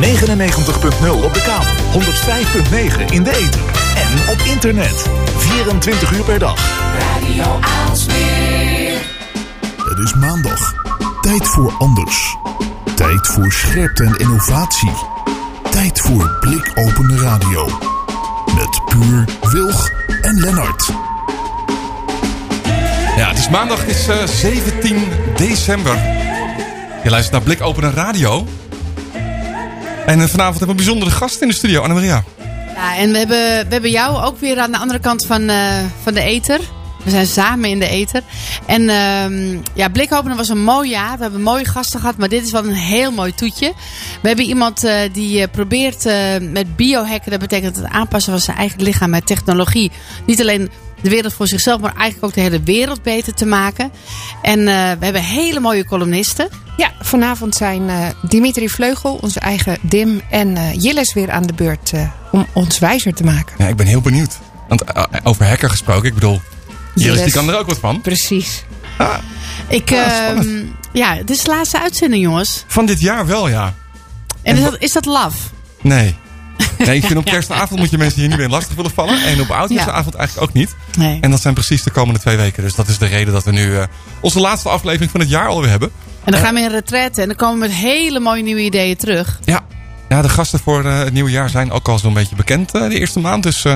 99.0 op de kabel, 105.9 in de ether en op internet. 24 uur per dag. Radio Aalsmeer. Het is maandag. Tijd voor anders. Tijd voor scherpte en innovatie. Tijd voor blikopende radio. Met Puur, Wilg en Lennart. Ja, het is maandag, het is eh, 17 december. Je luistert naar Blikopener Radio. En eh, vanavond hebben we een bijzondere gast in de studio, Annemaria. Ja, en we hebben, we hebben jou ook weer aan de andere kant van, eh, van de ether. We zijn samen in de ether. En ehm ja, Blikopenen was een mooi jaar. We hebben mooie gasten gehad, maar dit is wel een heel mooi toetje. We hebben iemand eh, die probeert met biohacken, dat betekent het aanpassen van zijn eigen lichaam met technologie. Niet alleen de wereld voor zichzelf, maar eigenlijk ook de hele wereld beter te maken. En eh, we hebben hele mooie columnisten. Ja, vanavond zijn eh, Dimitri Vleugel, onze eigen Dim, en eh Jilles weer aan de beurt eh, om ons wijzer te maken. Ja, ik ben heel benieuwd. Want over hacker gesproken, ik bedoel, Jillis die kan er ook wat van. Precies. Ik, Ja, ehm, ja, dit is de laatste uitzending, jongens. Van dit jaar wel, ja. En is dat, is dat love? Nee. Nee, ik vind op kerstavond moet je mensen hier niet meer lastig willen vallen. En op oudjaarsavond eigenlijk ook niet. Nee. En dat zijn precies de komende twee weken. Dus dat is de reden dat we nu eh, onze laatste aflevering van het jaar alweer hebben. En dan gaan we in retraite en dan komen we met hele mooie nieuwe ideeën terug. Ja, ja de gasten voor eh, het nieuwe jaar zijn ook al zo'n beetje bekend eh, de eerste maand. Dus eh,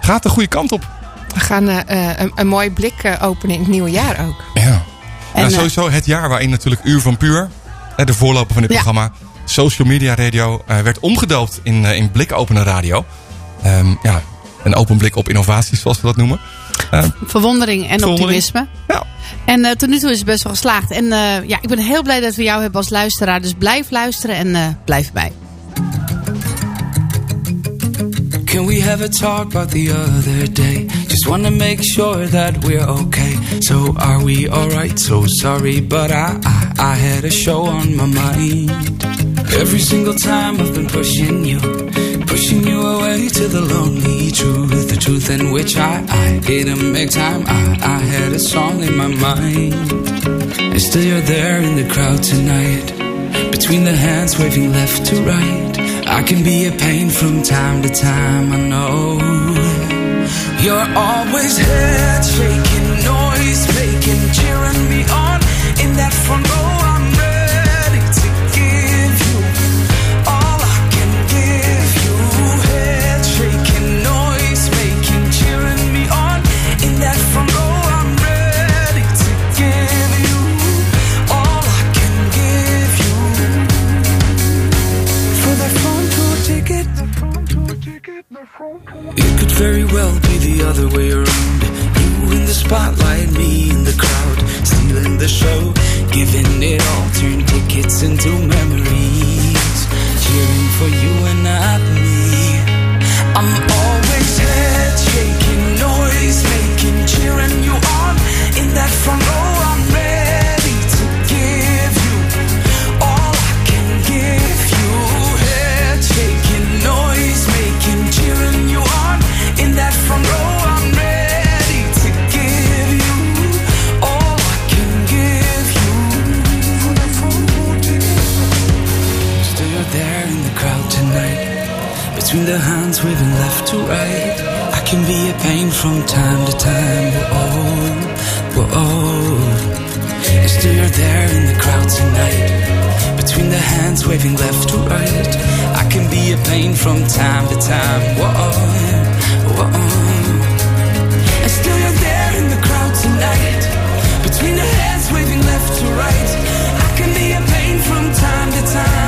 gaat de goede kant op. We gaan eh, eh, een, een mooi blik eh, openen in het nieuwe jaar ook. Ja. En, eh, sowieso het jaar waarin natuurlijk Uur van Puur, eh, de voorloper van dit Ja. programma, Social Media Radio, eh, werd omgedoopt in, eh, in Blikopenen Radio. Ehm, ja, een open blik op innovaties, zoals we dat noemen. Eh, Verwondering en Verwondering. optimisme. ja, En eh, tot nu toe is het best wel geslaagd. En eh, ja, ik ben heel blij dat we jou hebben als luisteraar. Dus blijf luisteren en eh, blijf bij. Can we have a talk about the other day? Just wanna make sure that we're okay. So are we alright? So sorry, but I, I I had a show on my mind. Every single time I've been pushing you, pushing you away to the lonely truth, the truth in which I I didn't make time. I I had a song in my mind, and still you're there in the crowd tonight. Between the hands waving left to right. I can be a pain from time to time, I know. You're always head shaking, noise making, cheering me on. In that front row, very well be the other way around. You in the spotlight, me in the crowd, stealing the show, giving it all, turn tickets into memories, cheering for you and not me. I'm always head shaking, noise making, cheering you on in that front row. The left to right. I can be a pain from time to time. Whoa, whoa. And still you're there in the crowd tonight. Between the hands waving left to right. I can be a pain from time to time. Whoa, whoa. And still you're there in the crowd tonight. Between the hands waving left to right. I can be a pain from time to time.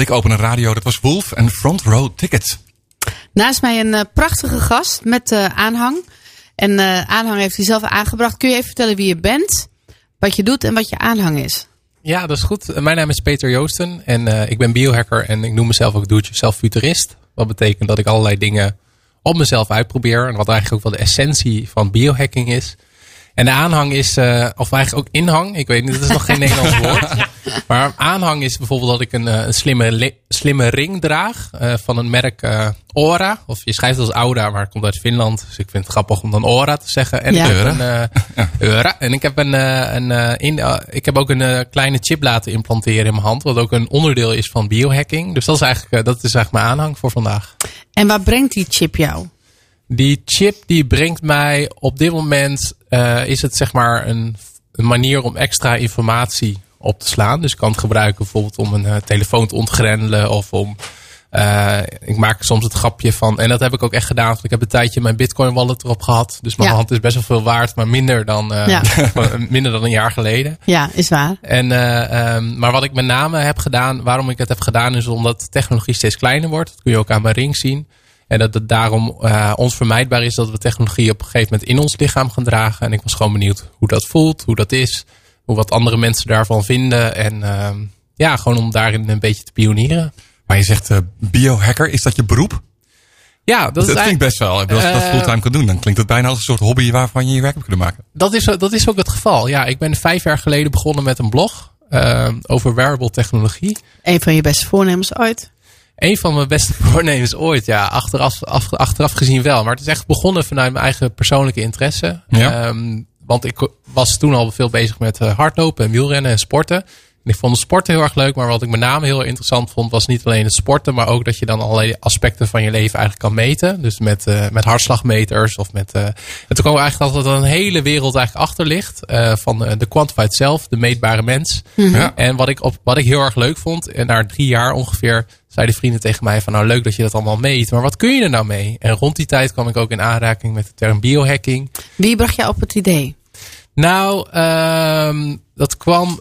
Blikopener Radio, dat was Wolf en Front Row Ticket. Naast mij een eh, prachtige gast met eh, aanhang. En eh, aanhang heeft hij zelf aangebracht. Kun je even vertellen wie je bent, wat je doet en wat je aanhang is? Ja, dat is goed. Mijn naam is Peter Joosten en eh, ik ben biohacker en ik noem mezelf ook do-it-yourself futurist. Wat betekent dat ik allerlei dingen op mezelf uitprobeer. En wat eigenlijk ook wel de essentie van biohacking is. En de aanhang is, eh, of eigenlijk ook inhang. Ik weet niet, dat is nog geen Nederlands woord. Maar aanhang is bijvoorbeeld dat ik een, eh, een slimme, li- slimme ring draag. eh, van een merk eh, Ora. Of je schrijft het als Auda, maar het komt uit Finland. Dus ik vind het grappig om dan Ora te zeggen. En Ja. een. En ik heb, een, een, in, ik heb ook een kleine chip laten implanteren in mijn hand. Wat ook een onderdeel is van biohacking. Dus dat is eigenlijk, dat is eigenlijk mijn aanhang voor vandaag. En waar brengt die chip jou? Die chip die brengt mij op dit moment eh, is het zeg maar een, een manier om extra informatie op te slaan. Dus ik kan het gebruiken bijvoorbeeld om een eh, telefoon te ontgrendelen of om eh, ik maak soms het grapje van, en dat heb ik ook echt gedaan, want ik heb een tijdje mijn Bitcoin wallet erop gehad. Dus mijn Ja. hand is best wel veel waard, maar minder dan, Ja. minder dan een jaar geleden. Ja, is waar. En, eh, ehm, maar wat ik met name heb gedaan, waarom ik het heb gedaan, is omdat technologie steeds kleiner wordt. Dat kun je ook aan mijn ring zien. En dat het daarom eh, onvermijdbaar is dat we technologie op een gegeven moment in ons lichaam gaan dragen. En ik was gewoon benieuwd hoe dat voelt, hoe dat is, hoe wat andere mensen daarvan vinden. En ehm, ja, gewoon om daarin een beetje te pionieren. Maar je zegt eh, biohacker, is dat je beroep? Ja, dat, Dat, is klinkt eigenlijk, best wel. Als je dat Eh, fulltime kan doen, dan klinkt het bijna als een soort hobby waarvan je je werk hebt kunnen maken. dat, is, dat is ook het geval. Ja, ik ben vijf jaar geleden begonnen met een blog ehm, over wearable technologie. Een van je beste voornemens ooit. Een van mijn beste voornemens ooit, ja, achteraf, af- achteraf gezien wel. Maar het is echt begonnen vanuit mijn eigen persoonlijke interesse. Ja. Ehm, want ik was toen al veel bezig met eh, hardlopen en wielrennen en sporten. En ik vond het sporten heel erg leuk, maar wat ik met name heel interessant vond, was niet alleen het sporten, maar ook dat je dan allerlei aspecten van je leven eigenlijk kan meten. Dus met, eh, met hartslagmeters of met. eh en toen kwam eigenlijk dat er een hele wereld eigenlijk achter ligt. eh, van eh, de quantified self, de meetbare mens. Ja. En wat ik, op, wat ik heel erg leuk vond, en na drie jaar ongeveer, zeiden vrienden tegen mij van nou leuk dat je dat allemaal meet, maar wat kun je er nou mee? En rond die tijd kwam ik ook in aanraking met de term biohacking. Wie bracht jou op het idee? Nou, ehm, dat kwam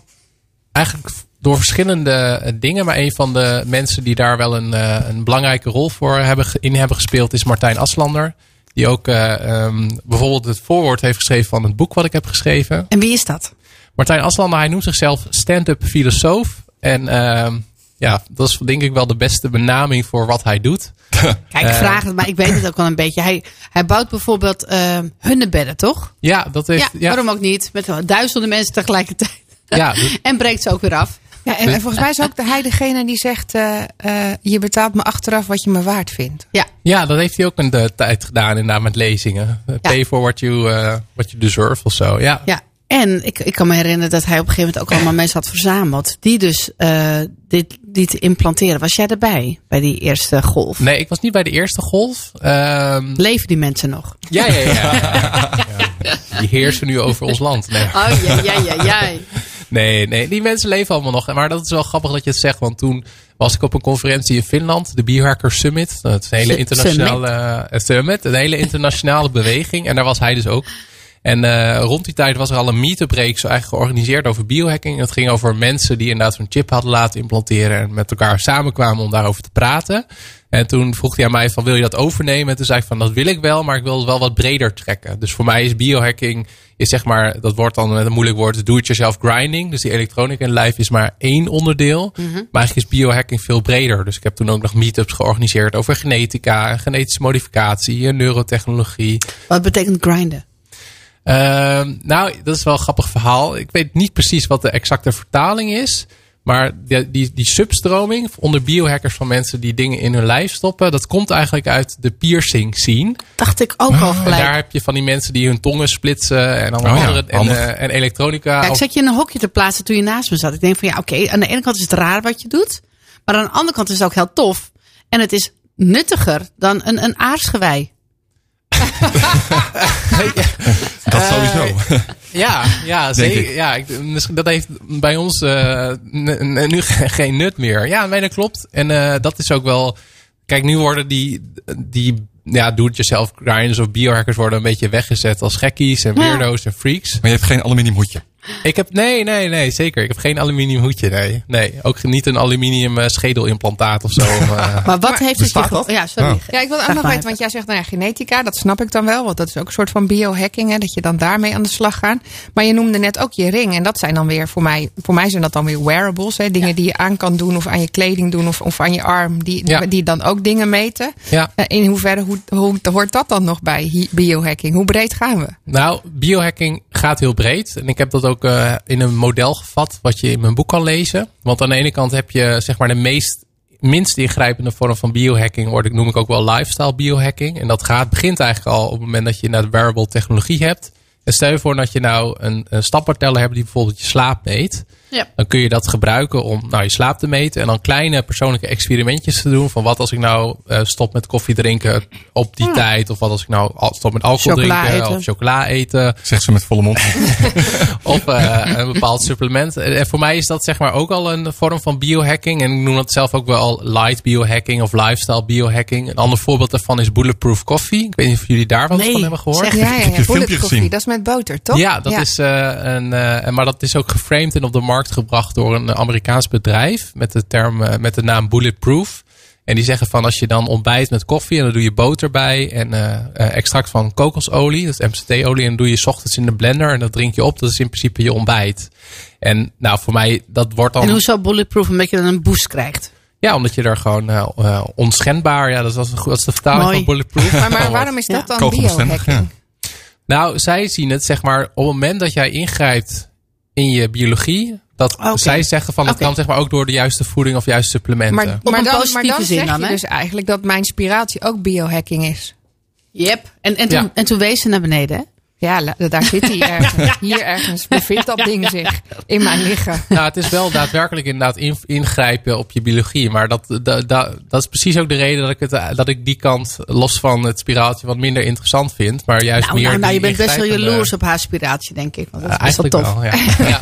eigenlijk door verschillende eh, dingen. Maar een van de mensen die daar wel een, eh, een belangrijke rol voor hebben, in hebben gespeeld is Martijn Aslander. Die ook eh, ehm, bijvoorbeeld het voorwoord heeft geschreven van het boek wat ik heb geschreven. En wie is dat? Martijn Aslander, hij noemt zichzelf stand-up filosoof. En ehm, ja, dat is denk ik wel de beste benaming voor wat hij doet. Kijk, ik vraag het, maar ik weet het ook wel een beetje. Hij, hij bouwt bijvoorbeeld eh hunnebedden, toch? Ja, dat heeft... Ja, waarom ook niet? Met duizenden mensen tegelijkertijd. Ja, en breekt ze ook weer af. Ja, en, en volgens mij is ook de hij degene die zegt: eh, eh, Je betaalt me achteraf wat je me waard vindt. Ja, Ja, dat heeft hij ook een de tijd gedaan inderdaad met lezingen. Eh, Pay for what you, eh, what you deserve of zo. Ja. ja. En ik, ik kan me herinneren dat hij op een gegeven moment ook allemaal mensen had verzameld. Die dus eh, dit, dit implanteren. Was jij erbij bij die eerste golf? Nee, ik was niet bij de eerste golf. Ehm, Leven die mensen nog? ja, ja, ja. Ja. Die heersen nu over ons land. Nee. Oh, ja, ja, ja, ja. Nee, nee, die mensen leven allemaal nog. Maar dat is wel grappig dat je het zegt. Want toen was ik op een conferentie in Finland. De Biohacker Summit. Dat is een hele internationale eh, summit. Een hele internationale beweging. En daar was hij dus ook. En eh, rond die tijd was er al een meetup reeks eigenlijk georganiseerd over biohacking. Het ging over mensen die inderdaad zo'n chip hadden laten implanteren. En met elkaar samenkwamen om daarover te praten. En toen vroeg hij aan mij van wil je dat overnemen? En toen zei ik van dat wil ik wel, maar ik wil het wel wat breder trekken. Dus voor mij is biohacking, is zeg maar, dat wordt dan met een moeilijk woord, do-it-yourself grinding. Dus die elektronica in life is maar één onderdeel. Maar eigenlijk is biohacking veel breder. Dus ik heb toen ook nog meetups georganiseerd over genetica, en genetische modificatie, neurotechnologie. Wat betekent grinden? Ehm, nou, dat is wel een grappig verhaal. Ik weet niet precies wat de exacte vertaling is. Maar die, die, die substroming onder biohackers van mensen die dingen in hun lijf stoppen, dat komt eigenlijk uit de piercing scene. Dacht ik ook al En gelijk. daar heb je van die mensen die hun tongen splitsen en allemaal Oh ja, andere en, eh, en elektronica. Ja, ik zat je in een hokje te plaatsen toen je naast me zat. Ik denk van ja, oké, aan de ene kant is het raar wat je doet. Maar aan de andere kant is het ook heel tof. En het is nuttiger dan een, een aarsgewei. Dat sowieso. Ja, ja, Denk zeker. ik. Ja, ik, misschien- dat heeft bij ons eh, nu ge- geen nut meer. Ja, nee, dat klopt. En eh, dat is ook wel. Kijk, nu worden die, die ja, do-it-yourself grinders of biohackers worden een beetje weggezet als gekkies en Ja. weirdo's en freaks. Maar je hebt geen aluminium hoedje. Ik heb, nee, nee, nee, zeker. Ik heb geen aluminium hoedje, nee. Nee, ook niet een aluminium eh, schedelimplantaat of zo. eh. Maar wat heeft het je... Ja, sorry. Oh. Ja, ik wil ook nog weten, want jij zegt, nou ja, genetica, dat snap ik dan wel. Want dat is ook een soort van biohacking, hè, dat je dan daarmee aan de slag gaat. Maar je noemde net ook je ring. En dat zijn dan weer, voor mij, voor mij zijn dat dan weer wearables. Hè, dingen die je aan kan doen of aan je kleding doen of, of aan je arm. Die, Ja. die dan ook dingen meten. ja. Eh, In hoeverre, hoe, hoe hoort dat dan nog bij biohacking? Hoe breed gaan we? Nou, biohacking gaat heel breed. En ik heb dat ook eh, in een model gevat wat je in mijn boek kan lezen. Want aan de ene kant heb je zeg maar de meest minst ingrijpende vorm van biohacking, word ik, noem ik ook wel lifestyle biohacking. En dat gaat, begint eigenlijk al op het moment dat je naar wearable technologie hebt. En stel je voor dat je nou een, een stapparteller hebt die bijvoorbeeld je slaap meet. Ja. Dan kun je dat gebruiken om nou, je slaap te meten. En dan kleine persoonlijke experimentjes te doen. Van wat als ik nou eh, stop met koffie drinken op die tijd. Of wat als ik nou stop met alcohol Chocola drinken. eten. Of chocola eten. Zegt ze met volle mond. Of eh, een bepaald supplement. En voor mij is dat zeg maar ook al een vorm van biohacking. En ik noem dat zelf ook wel light biohacking of lifestyle biohacking. Een ander voorbeeld daarvan is Bulletproof Coffee. Ik weet niet of jullie daar Nee, van hebben gehoord. zeg. Ja, ja, heb je ja. een filmpje Bullet gezien? coffee, dat is met boter, toch? Ja, dat is eh, een, eh, maar dat is ook geframed en op de markt gebracht door een Amerikaans bedrijf met de term, eh, met de naam Bulletproof. En die zeggen van als je dan ontbijt met koffie en dan doe je boter bij en eh, eh, extract van kokosolie, dat is MCT-olie, en dan doe je 's ochtends in de blender en dat drink je op. Dat is in principe je ontbijt. En nou, voor mij, dat wordt dan. En hoezo bulletproof? Omdat je dan een boost krijgt. Ja, omdat je er gewoon onschendbaar, ja, dat is, dat is een de vertaling Mooi. van bulletproof. Maar, waarom is dat Ja. dan? Nou, zij zien het zeg maar op het moment dat jij ingrijpt in je biologie. Dat zij zeggen van het kan zeg maar ook door de juiste voeding of juiste supplementen. Maar, dan, maar zeg dan, je dus eigenlijk dat mijn inspiratie ook biohacking is. Yep. En, en, toen, Ja. en toen wees ze naar beneden, hè? Ja, daar zit hij ergens. Hier ergens bevindt dat ding zich in mijn lichaam. nou, het is wel daadwerkelijk inderdaad in- ingrijpen op je biologie. Maar dat, dat, dat, dat is precies ook de reden dat ik, het, dat ik die kant, los van het spiraaltje, wat minder interessant vind. Maar juist Nou, meer nou, nou, je bent best wel jaloers op haar aspiratie, denk ik. Want dat is best wel tof. wel, ja. ja.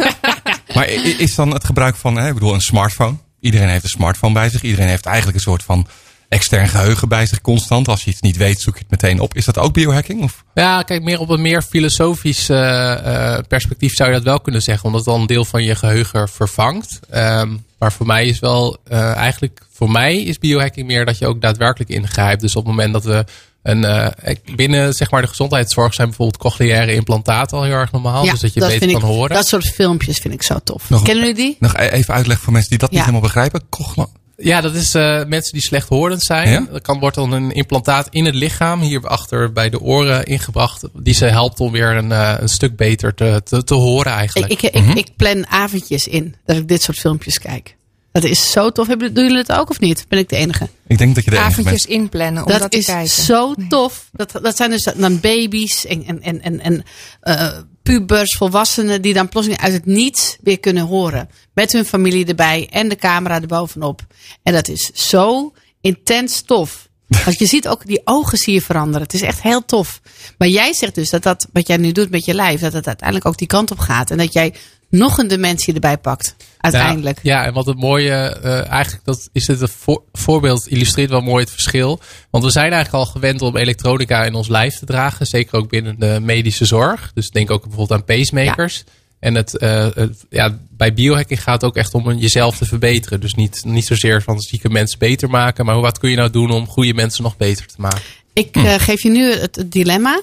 Maar is dan het gebruik van, hè, ik bedoel, een smartphone. Iedereen heeft een smartphone bij zich. Iedereen heeft eigenlijk een soort van extern geheugen bij zich constant. Als je iets niet weet, zoek je het meteen op. Is dat ook biohacking? Of? Ja, kijk, meer op een meer filosofisch eh, eh, perspectief zou je dat wel kunnen zeggen. Omdat het dan een deel van je geheugen vervangt. Ehm, maar voor mij is wel eh, eigenlijk, voor mij is biohacking meer dat je ook daadwerkelijk ingrijpt. Dus op het moment dat we een, eh, binnen zeg maar de gezondheidszorg zijn bijvoorbeeld cochleaire implantaten al heel erg normaal. dus dat je beter vind kan ik, horen. Dat soort filmpjes vind ik zo tof. Nog- Kennen jullie die? Nog e- even uitleg voor mensen die dat Ja. niet helemaal begrijpen. Kochla- Ja, dat is eh, mensen die slechthorend zijn. Ja? Er kan, wordt dan een implantaat in het lichaam, hierachter bij de oren ingebracht. Die ze helpt om weer een, eh, een stuk beter te, te, te horen eigenlijk. ik, ik, ik plan avondjes in dat ik dit soort filmpjes kijk. Dat is zo tof. Hebben- Doen jullie het ook of niet? Ben ik de enige? Ik denk dat je de enige Avondjes bent. inplannen om dat, dat, te is kijken. zo tof. Dat, dat zijn dus dan baby's en, en, en, en, en eh, pubers, volwassenen die dan plotseling uit het niets weer kunnen horen. Met hun familie erbij en de camera erbovenop. En dat is zo intens tof. Want je ziet ook die ogen zie je veranderen. Het is echt heel tof. Maar jij zegt dus dat dat wat jij nu doet met je lijf, dat het uiteindelijk ook die kant op gaat. En dat jij nog een dimensie erbij pakt. Uiteindelijk. Ja, ja, en wat het mooie, eh, eigenlijk dat is dit een voor- voorbeeld, illustreert wel mooi het verschil. Want we zijn eigenlijk al gewend om elektronica in ons lijf te dragen. Zeker ook binnen de medische zorg. Dus denk ook bijvoorbeeld aan pacemakers. En het, eh, het- ja, bij biohacking gaat het ook echt om jezelf te verbeteren. Dus niet, niet zozeer van zieke mensen beter maken. Maar wat kun je nou doen om goede mensen nog beter te maken? Ik eh, geef je nu het, het dilemma.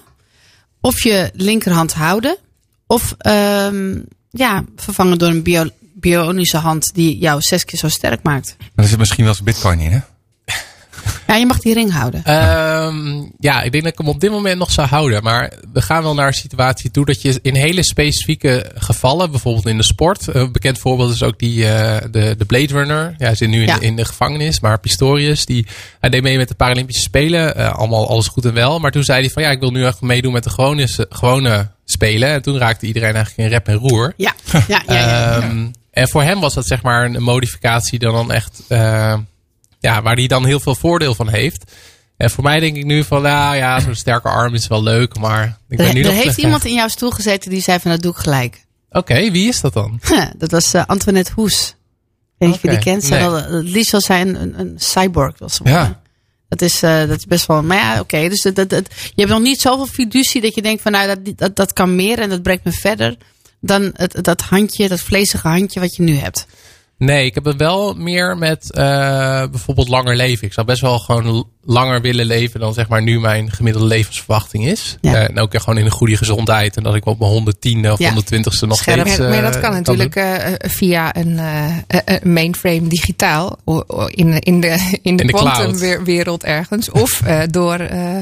Of je linkerhand houden. Of ehm, ja, vervangen door een bio, bionische hand die jou zes keer zo sterk maakt. Maar er zit misschien wel eens bitcoin in, hè? Ja, je mag die ring houden. Ehm, ja, ik denk dat ik hem op dit moment nog zou houden. Maar we gaan wel naar een situatie toe dat je in hele specifieke gevallen, bijvoorbeeld in de sport. Een bekend voorbeeld is ook die, eh, de, de Blade Runner. Ja, hij zit nu in, Ja. de, in de gevangenis, maar Pistorius, die, hij deed mee met de Paralympische Spelen. Eh, allemaal alles goed en wel. Maar toen zei hij van ja, ik wil nu echt meedoen met de gewone, gewone Spelen. En toen raakte iedereen eigenlijk in rep en roer. Ja, ja, ja. ja, ja. Ehm, en voor hem was dat zeg maar een modificatie dan, dan echt, eh, ja, waar hij dan heel veel voordeel van heeft. En voor mij denk ik nu van, nou ja, zo'n sterke arm is wel leuk, maar ik ben er nu er heeft iemand in jouw stoel gezeten die zei van dat doe ik gelijk. Oké, wie is dat dan? dat was eh, Antoinette Hoes. Weet je die kent? Nee. wil, het liefst zij een, een, een cyborg. Was Ja. worden. Dat is, eh, dat is best wel. Maar ja, oké. dus dat, dat, dat- je hebt nog niet zoveel fiducie dat je denkt van nou dat, dat, dat kan meer en dat brengt me verder. dan het, dat handje, dat vlezige handje wat je nu hebt. Nee, ik heb het wel meer met eh, bijvoorbeeld langer leven. Ik zou best wel gewoon langer willen leven dan zeg maar nu mijn gemiddelde levensverwachting is. Ja. Eh, en ook gewoon in een goede gezondheid. En dat ik op mijn 110 of Ja. 120ste nog Scherp. steeds... Maar, maar eh, dat kan natuurlijk eh, eh, via een eh, eh, mainframe digitaal in, in de, in de, In de quantumwereld ergens. Of eh, door eh,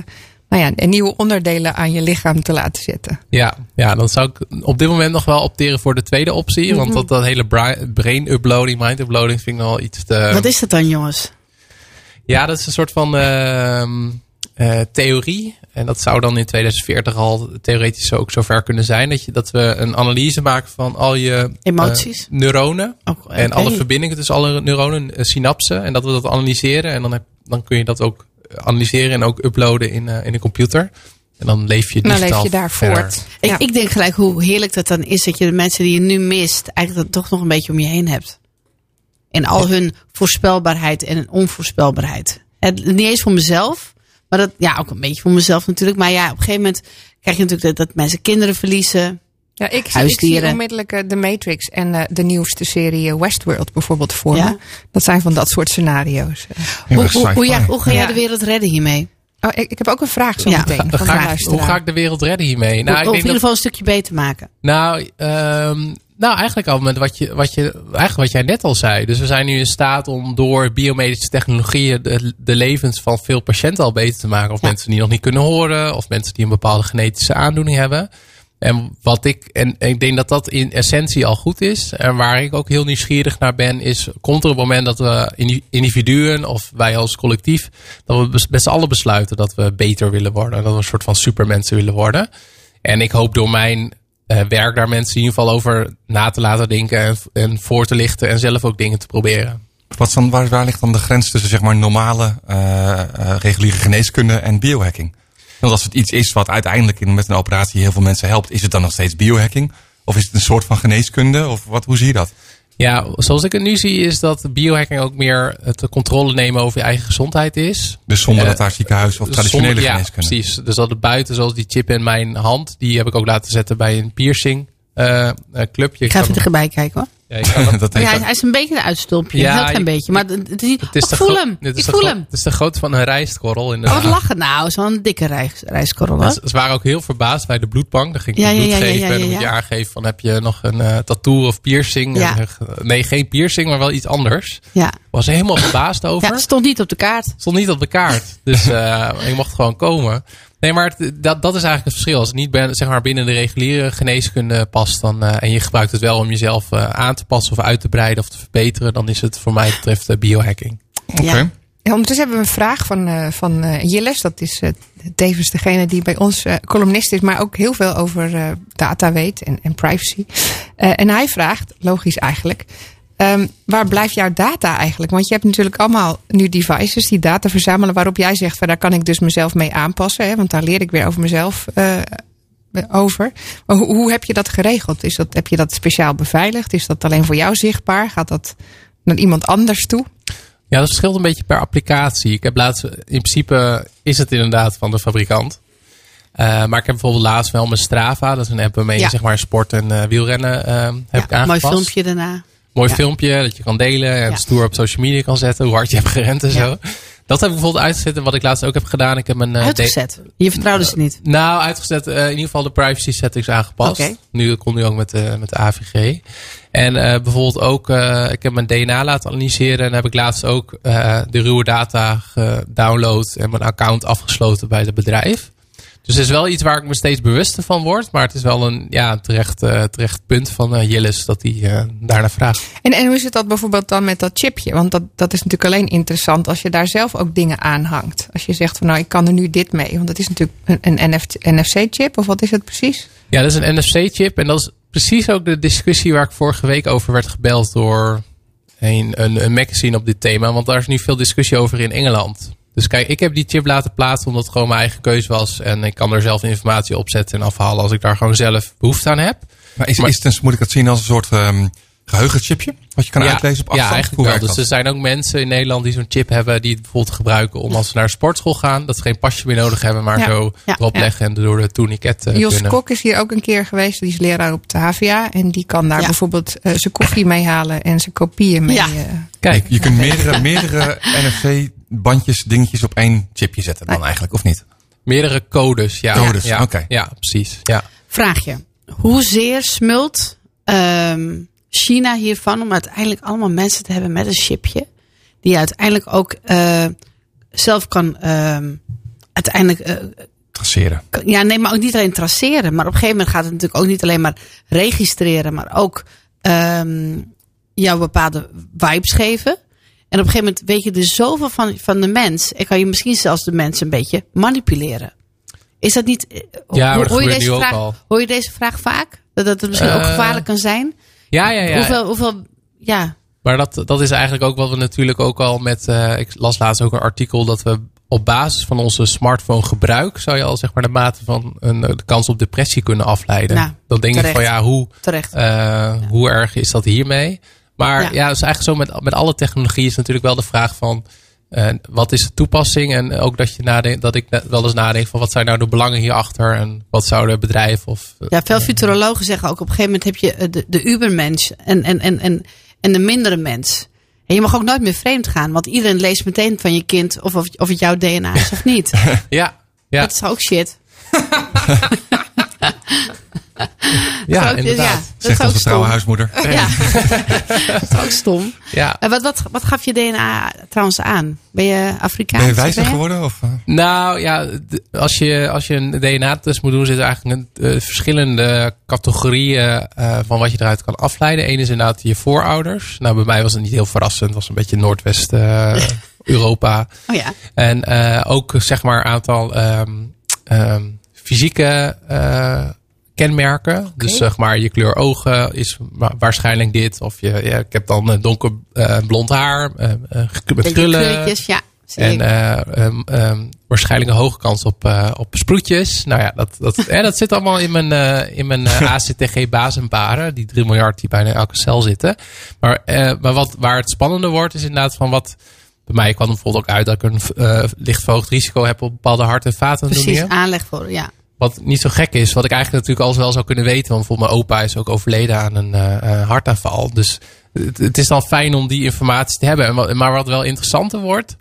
nou ja, nieuwe onderdelen aan je lichaam te laten zetten. Ja, ja, dan zou ik op dit moment nog wel opteren voor de tweede optie. Mhm. Want dat, dat hele bra- brain uploading, mind uploading vind ik wel iets te... Wat is dat dan, jongens? Ja, dat is een soort van ehm, eh, theorie. En dat zou dan in 2040 al theoretisch ook zover kunnen zijn. Dat, je, dat we een analyse maken van al je eh, Emoties? neuronen. Oh, En alle verbindingen tussen alle neuronen, eh, synapsen. En dat we dat analyseren. En dan, heb, dan kun je dat ook analyseren en ook uploaden in, eh, in de computer. En dan leef je Dan digitaal leef je daar verder. voort. Ik, Ja. ik denk gelijk hoe heerlijk dat dan is dat je de mensen die je nu mist, eigenlijk dat toch nog een beetje om je heen hebt. In al hun voorspelbaarheid en onvoorspelbaarheid. Het, niet eens voor mezelf, maar dat, ja, ook een beetje voor mezelf natuurlijk. Maar ja, op een gegeven moment krijg je natuurlijk dat, dat mensen kinderen verliezen. Ja, ik, zie- ik zie Huisdieren. onmiddellijk eh, The Matrix en eh, de nieuwste serie eh, Westworld bijvoorbeeld voor Ja? me. Dat zijn van dat soort scenario's. Hoe, hoe, hoe, sci-fi. ja, hoe ga jij Ja. de wereld redden hiermee? Oh, ik, ik heb ook een vraag zo meteen ga- van Ga de ik- hoe ga ik de wereld redden hiermee? Nou, Nou, ik of in denk ieder geval een stukje beter maken. nou, ehm, nou, eigenlijk al met wat, je, wat, je, eigenlijk wat jij net al zei. Dus we zijn nu in staat om door biomedische technologieën de, de levens van veel patiënten al beter te maken. Of Ja. mensen die nog niet kunnen horen, of mensen die een bepaalde genetische aandoening hebben. En wat ik, en ik denk dat dat in essentie al goed is. En waar ik ook heel nieuwsgierig naar ben, is: komt er een moment dat we indi- individuen of wij als collectief, dat we met z'n allen besluiten dat we beter willen worden. Dat we een soort van supermensen willen worden. En ik hoop door mijn eh, werk daar mensen in ieder geval over na te laten denken en, en voor te lichten en zelf ook dingen te proberen. Wat dan, waar, waar ligt dan de grens tussen zeg maar, normale, eh, eh, reguliere geneeskunde en biohacking? Want als het iets is wat uiteindelijk in, met een operatie heel veel mensen helpt, is het dan nog steeds biohacking? Of is het een soort van geneeskunde? Of wat, hoe zie je dat? Ja, zoals ik het nu zie is dat biohacking ook meer het controle nemen over je eigen gezondheid is. Dus zonder Eh, dat daar ziekenhuis of traditionele Zonder- ja, geneeskunde. precies. Dus dat het buiten, zoals die chip in mijn hand, die heb ik ook laten zetten bij een piercing eh, eh, club. Je Ik ga even erbij kijken hoor. Ja, dat- dat Oh ja, hij is een beetje een uitstulpje. Ja, een heel klein je- beetje. Maar het het is niet. het is ik de voel hem. dit is Ik de voel hem. Het is de grootte van een rijstkorrel. Oh, inderdaad. wat lachen nou. Zo'n dikke rijst, rijstkorrel hoor. Ze ze waren ook heel verbaasd bij de bloedbank. Dan ging ik Ja, ja, ja, bloed ja, ja, geven ja, en dan ja, moet je ja. aangeven van heb je nog een eh, tattoo of piercing. Ja. En, eh, nee, geen piercing, maar wel iets anders. Ja. Was er helemaal verbaasd over. ja, het stond niet op de kaart. Stond niet op de kaart. Dus eh je mocht gewoon komen. Nee, maar het- dat, dat is eigenlijk het verschil. Als het niet ben, zeg maar binnen de reguliere geneeskunde past dan, eh, en je gebruikt het wel om jezelf eh, aan te passen of uit te breiden of te verbeteren, dan is het voor mij betreft eh, biohacking. Oké. Ja. Ja, ondertussen hebben we een vraag van, van eh Jilles. Dat is eh, tevens degene die bij ons columnist is, maar ook heel veel over eh, data weet en, en privacy. Eh, en hij vraagt, logisch eigenlijk, ehm, waar blijft jouw data eigenlijk? Want je hebt natuurlijk allemaal nu devices die data verzamelen waarop jij zegt, van, daar kan ik dus mezelf mee aanpassen. Hè, want daar leer ik weer over mezelf eh, over. Maar hoe, hoe heb je dat geregeld? Is dat, heb je dat speciaal beveiligd? Is dat alleen voor jou zichtbaar? Gaat dat naar iemand anders toe? Ja, dat verschilt een beetje per applicatie. Ik heb laatst, in principe is het inderdaad van de fabrikant. Eh, maar ik heb bijvoorbeeld laatst wel mijn Strava. Dat is een app waarmee je Ja. zeg maar sport en eh, wielrennen eh, heb ik Ja, mooi aangepast. filmpje daarna. Mooi Ja. filmpje dat je kan delen en Ja. stoer op social media kan zetten. Hoe hard je hebt gerend en Ja. zo. Dat heb ik bijvoorbeeld uitgezet. En wat ik laatst ook heb gedaan. Ik heb mijn, eh, Uitgezet. Je vertrouwde ze niet. nou, uitgezet. eh, in ieder geval de privacy settings aangepast. Nu kon nu ook met de, met de AVG. En eh, bijvoorbeeld ook, eh, ik heb mijn DNA laten analyseren. En heb ik laatst ook eh, de ruwe data gedownload en mijn account afgesloten bij het bedrijf. Dus het is wel iets waar ik me steeds bewuster van word. Maar het is wel een ja, terecht, eh, terecht punt van eh Jillis dat hij eh, daarnaar vraagt. En, en hoe zit dat bijvoorbeeld dan met dat chipje? Want dat, dat is natuurlijk alleen interessant als je daar zelf ook dingen aan hangt. Als je zegt van nou, ik kan er nu dit mee. Want dat is natuurlijk een, een NFC-chip, of wat is het precies? Ja, dat is een NFC-chip. En dat is precies ook de discussie waar ik vorige week over werd gebeld door een, een, een magazine op dit thema. Want daar is nu veel discussie over in Engeland. Dus kijk, ik heb die chip laten plaatsen omdat het gewoon mijn eigen keus was. En ik kan er zelf informatie op zetten en afhalen als ik daar gewoon zelf behoefte aan heb. Maar is, Maar- is het, moet ik dat zien als een soort ehm, geheugenchipje? Wat je kan ja, uitlezen op ja, afstand? eigenlijk Hoe wel. Dus er zijn ook mensen in Nederland die zo'n chip hebben, die het bijvoorbeeld gebruiken om als ze naar de sportschool gaan, dat ze geen pasje meer nodig hebben, maar Ja. zo Ja. erop Ja. leggen en door de tourniquet eh, Jos kunnen. Kok is hier ook een keer geweest. Die is leraar op Tavia. En die kan daar Ja. bijvoorbeeld eh, zijn koffie meehalen en zijn kopieën mee. Ja. eh, Kijk, Je kunt meerdere, meerdere NFC-bandjes, dingetjes op één chipje zetten dan eigenlijk, of niet? meerdere codes. Ja, Codes, ja, oké. ja precies. Ja. Vraagje. Hoezeer smult ehm, China hiervan om uiteindelijk allemaal mensen te hebben met een chipje? Die je uiteindelijk ook eh, zelf kan ehm, uiteindelijk eh, Traceren. ja, nee, maar ook niet alleen traceren. Maar op een gegeven moment gaat het natuurlijk ook niet alleen maar registreren, maar ook ehm jou bepaalde vibes geven. En op een gegeven moment weet je er zoveel van, van de mens. En kan je misschien zelfs de mensen een beetje manipuleren. Is dat niet. eh, Ja, dat hoor, je deze vraag, al. hoor je deze vraag vaak? Dat dat het misschien ook Eh, gevaarlijk kan zijn? Ja, ja, ja. Hoeveel, hoeveel. Ja, Maar dat, dat is eigenlijk ook wat we natuurlijk ook al met. eh, ik las laatst ook een artikel dat we op basis van onze smartphone gebruik. zou je al zeg maar de mate van een, de kans op depressie kunnen afleiden. Nou, dan denk ik van ja, hoe, terecht. eh, hoe erg is dat hiermee? Maar Ja. ja, is eigenlijk zo met, met alle technologie is natuurlijk wel de vraag van. eh, wat is de toepassing? En ook dat, je nadenkt, dat ik wel eens nadenk van wat zijn nou de belangen hierachter? En wat zouden bedrijven of Ja, veel futurologen zeggen ook op een gegeven moment heb je eh, de, de ubermens en, en, en, en, en de mindere mens. En je mag ook nooit meer vreemd gaan, want iedereen leest meteen van je kind of, of, of het jouw DNA is of niet. Ja, ja, Dat is ook shit. ja ook- inderdaad. ja, dat is Zegt ook onze trouwe huismoeder. Ja, dat is ook stom. Ja. En wat, wat, wat gaf je DNA trouwens aan? Ben je Afrikaans? Ben je wijzer Ben je? geworden? Of, eh? Nou ja, als je, als je een DNA-test moet doen, zitten eigenlijk een, eh, verschillende categorieën eh, van wat je eruit kan afleiden. Eén is inderdaad je voorouders. Nou, bij mij was het niet heel verrassend. Het was een beetje Noordwest eh, Europa. Oh ja. En eh, ook zeg maar een aantal ehm, ehm, fysieke kenmerken. Dus zeg maar je kleur ogen is wa- waarschijnlijk dit. Of je, ja, ik heb dan eh, donker eh, blond haar eh, met krullen. ja. En eh, ehm, ehm, waarschijnlijk een hoge kans op, op sproetjes. Nou ja, dat, dat, eh, dat zit allemaal in mijn, eh, in mijn ACTG basenparen. Die 3 miljard die bijna in elke cel zitten. Maar, maar wat, waar het spannender wordt is inderdaad van wat... Bij mij kwam bijvoorbeeld ook uit dat ik een licht verhoogd risico heb op bepaalde hart- en Precies, vaataandoeningen. aanleg voor, ja. Wat niet zo gek is. Wat ik eigenlijk natuurlijk al wel zou kunnen weten. Want bijvoorbeeld mijn opa is ook overleden aan een eh, eh, hartaanval. Dus het, het is dan fijn om die informatie te hebben. Maar wat wel interessanter wordt.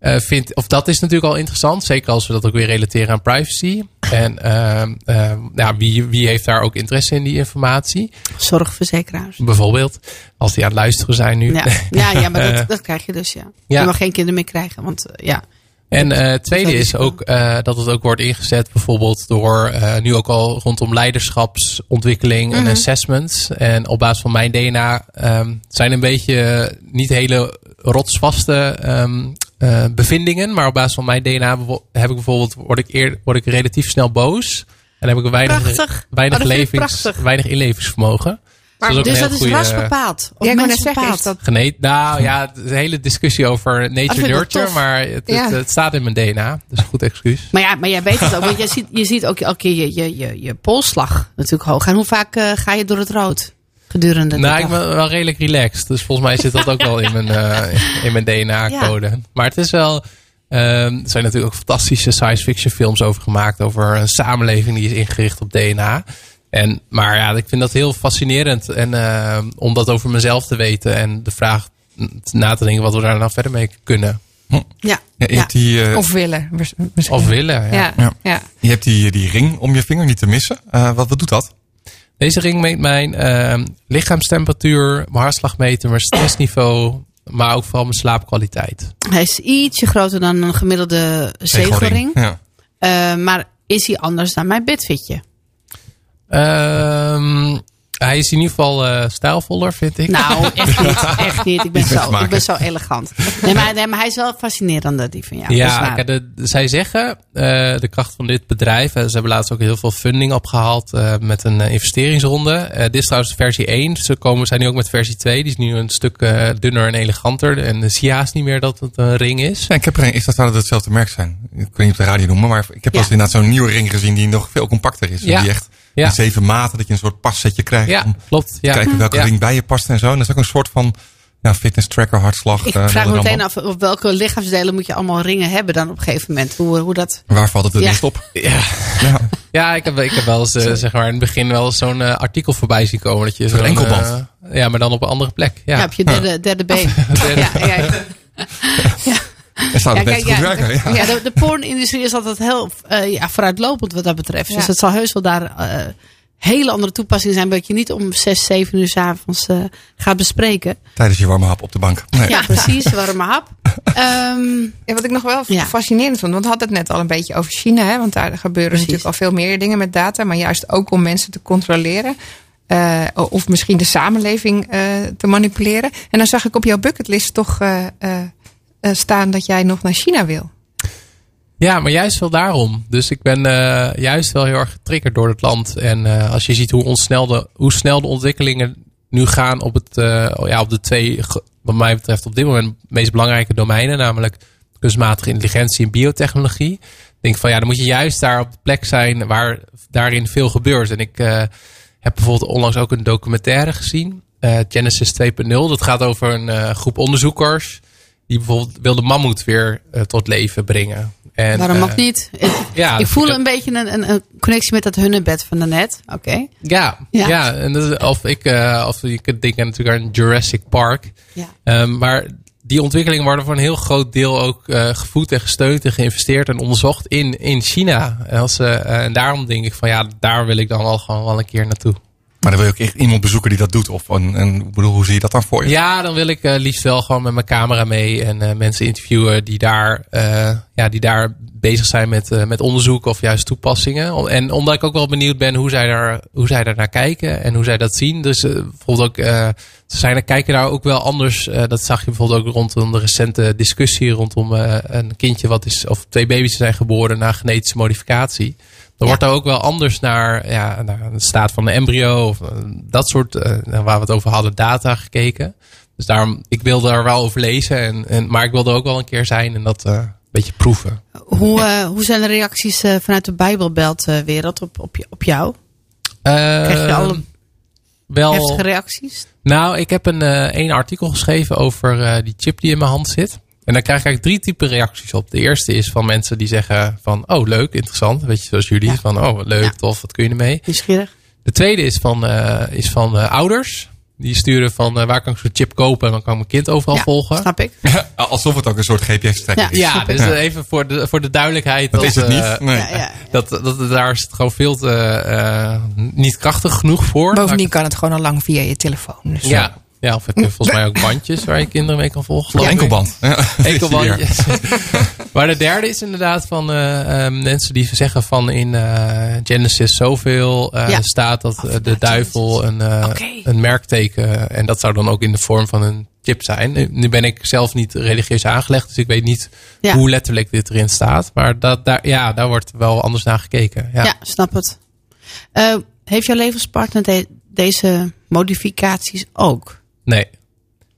vind, of dat is natuurlijk al interessant. Zeker als we dat ook weer relateren aan privacy. En ehm, ehm, ja, wie, wie heeft daar ook interesse in die informatie? Zorgverzekeraars. Bijvoorbeeld. Als die aan het luisteren zijn nu. Ja, ja, ja maar dat, dat krijg je dus, ja. Ja. Je mag geen kinderen meer krijgen, want ja. En eh, het tweede is ook eh, dat het ook wordt ingezet bijvoorbeeld door eh, nu ook al rondom leiderschapsontwikkeling en assessments. En op basis van mijn DNA ehm, zijn een beetje niet hele rotsvaste ehm, eh, bevindingen. Maar op basis van mijn DNA heb ik bijvoorbeeld, word ik, eer, word ik relatief snel boos. En heb ik weinig, Prachtig. weinig, Oh, weinig inlevingsvermogen. Maar- Dus dat is goeie, ras eh, bepaald. Of Ja, mens zeggen, is dat Geneet, nou ja, een hele discussie over ik nature nurture, maar het, het, Ja. het staat in mijn DNA. Dus een goed excuus. Maar ja, maar jij weet het ook. Want je ziet, je ziet ook elke keer je, je, je, je polsslag natuurlijk hoog. En hoe vaak eh, ga je door het rood gedurende de Nou, dag? ik ben wel redelijk relaxed. Dus volgens mij zit dat ook wel in mijn, eh, in mijn DNA-code. Maar het is wel... ehm, er zijn natuurlijk ook fantastische science fiction films over gemaakt. Over een samenleving die is ingericht op DNA. En, maar ja, ik vind dat heel fascinerend. En ehm, om dat over mezelf te weten. En de vraag na te denken wat we daar nou verder mee kunnen. ja, Ja, je, ja. hebt die, eh, Of willen. misschien. Of willen. Ja. Ja, Ja. ja. je hebt die, die ring om je vinger niet te missen. Eh, wat, wat doet dat? Deze ring meet mijn ehm, lichaamstemperatuur, mijn hartslagmeter, mijn stressniveau. Maar ook vooral mijn slaapkwaliteit. Hij is ietsje groter dan een gemiddelde zegelring. Ja. Eh, maar is hij anders dan mijn bedfitje? Ehm, hij is in ieder geval eh, stijlvoller, vind ik. Nou, echt niet. Echt niet. Ik ben, zo, smaak, ik ben hè? zo elegant. Nee maar, nee, maar hij is wel fascinerender, die van jou. Ja, kijk, de, zij zeggen, eh, de kracht van dit bedrijf. eh, ze hebben laatst ook heel veel funding opgehaald eh, met een investeringsronde. Eh, dit is trouwens versie 1. Ze komen, zijn nu ook met versie 2. Die is nu een stuk eh, dunner en eleganter. En de zie je haast niet meer dat het een ring is. Ja, ik heb er een, is dat zou dat hetzelfde merk zijn? Ik weet niet op de radio noemen, maar ik heb Ja. inderdaad zo'n nieuwe ring gezien die nog veel compacter is. en Ja. Die echt Ja. in zeven maten, dat je een soort passetje krijgt. Ja, om klopt. te Ja. kijken welke Ja. ring bij je past en zo. En dat is ook een soort van ja, fitness tracker, hartslag. Ik eh, vraag me meteen af op welke lichaamsdelen moet je allemaal ringen hebben dan op een gegeven moment. Hoe, hoe dat... Waar valt het het Ja. meest op? Ja. Ja. Ja, ik heb, ik heb wel eens eh, zeg maar, in het begin wel eens zo'n eh, artikel voorbij zien komen. Dat je Zo'n enkelband. ja, maar dan op een andere plek. Ja, Ja, op je derde, derde been. Derde. Ja, En zou Ja, het best kijk, goed ja, werken. Ja. Ja, de, de pornindustrie is altijd heel eh, ja, vooruitlopend wat dat betreft. Dus het zal heus wel daar eh, hele andere toepassingen zijn. Dat je niet om zes, zeven uur s avonds eh, gaat bespreken. Tijdens je warme hap op de bank. Nee. Ja, precies. Warme hap. Ehm, Ja, wat ik nog wel Ja. fascinerend vond, want we hadden het net al een beetje over China, hè, want daar gebeuren Precies. natuurlijk al veel meer dingen met data, maar juist ook om mensen te controleren. eh, of misschien de samenleving eh, te manipuleren. En dan zag ik op jouw bucketlist toch eh, eh, eh, staan dat jij nog naar China wil. Ja, maar juist wel daarom. Dus ik ben eh, juist wel heel erg getriggerd door het land. En eh, als je ziet hoe, ontsnelde, hoe snel de ontwikkelingen nu gaan op, het, eh, ja, op de twee, wat mij betreft op dit moment, meest belangrijke domeinen. Namelijk kunstmatige intelligentie en biotechnologie. Ik denk van ja, dan moet je juist daar op de plek zijn waar daarin veel gebeurt. En ik eh, heb bijvoorbeeld onlangs ook een documentaire gezien. eh, Genesis 2.0. Dat gaat over een eh, groep onderzoekers. Die bijvoorbeeld wilde mammoet weer eh, tot leven brengen. En, waarom eh, ook niet? Ik, Ja, ik voel een beetje een, een, een connectie met dat hunnebed van daarnet. Oké. Ja, Ja. ja. en dat is- of ik, eh, of je kunt denken natuurlijk aan Jurassic Park. Ja. Ehm, maar die ontwikkelingen worden voor een heel groot deel ook eh, gevoed en gesteund en geïnvesteerd en onderzocht in, in China. En, als, eh, en daarom denk ik van ja, daar wil ik dan wel gewoon wel een keer naartoe. Maar dan wil je ook echt iemand bezoeken die dat doet. Of een, en, ik bedoel, hoe zie je dat dan voor je? Ja, dan wil ik eh, liefst wel gewoon met mijn camera mee en eh, mensen interviewen die daar, eh, ja, die daar bezig zijn met, met onderzoek of juist toepassingen. En omdat ik ook wel benieuwd ben hoe zij daar, hoe zij daar naar kijken en hoe zij dat zien. Dus bijvoorbeeld ook, ze zijn er kijken daar ook wel anders. dat zag je bijvoorbeeld ook rondom de recente discussie rondom een kindje wat is, of twee baby's zijn geboren na genetische modificatie. Dan wordt er ook wel anders naar, ja, naar de staat van de embryo of eh, dat soort, eh, waar we het over hadden, data gekeken. Dus daarom, ik wilde er wel over lezen, en, en, maar ik wilde ook wel een keer zijn en dat eh, een beetje proeven. Hoe, hoe zijn de reacties vanuit de Bijbelbelt-wereld op, op, je- op jou? Krijg je alle Eh, wel, heftige reacties? nou, ik heb een één artikel geschreven over die chip die in mijn hand zit. En daar krijg ik eigenlijk drie typen reacties op. De eerste is van mensen die zeggen van, oh leuk, interessant. Weet je, zoals jullie. Ja. Van, oh wat leuk, Ja. tof, wat kun je ermee? Nieuwsgierig? De tweede is van, eh, is van eh, ouders. Die sturen van, eh, waar kan ik zo'n chip kopen? En dan kan ik mijn kind overal Ja, volgen. Snap ik. Alsof het ook een soort GPS-trekker Ja. is. Ja, dus Ja. even voor de, voor de duidelijkheid. Dat is het niet. Nee. Ja, ja. Dat, dat, daar is het gewoon veel te, eh, niet krachtig genoeg voor. Bovendien kan het gewoon al lang via je telefoon. Dus Ja, ja, of heb je volgens mij ook bandjes waar je kinderen mee kan volgen. Geloof ik. enkelband. Ja. Enkelbandjes. maar de derde is inderdaad van eh, eh, mensen die zeggen van in eh, Genesis zoveel eh, Ja. staat dat de duivel een, eh, een merkteken en dat zou dan ook in de vorm van een chip zijn. Nu- ben ik zelf niet religieus aangelegd, dus ik weet niet Ja. hoe letterlijk dit erin staat. Maar dat, daar, ja, daar wordt wel anders naar gekeken. Ja. Ja, snap het. Eh, heeft jouw levenspartner de- deze modificaties ook? Nee.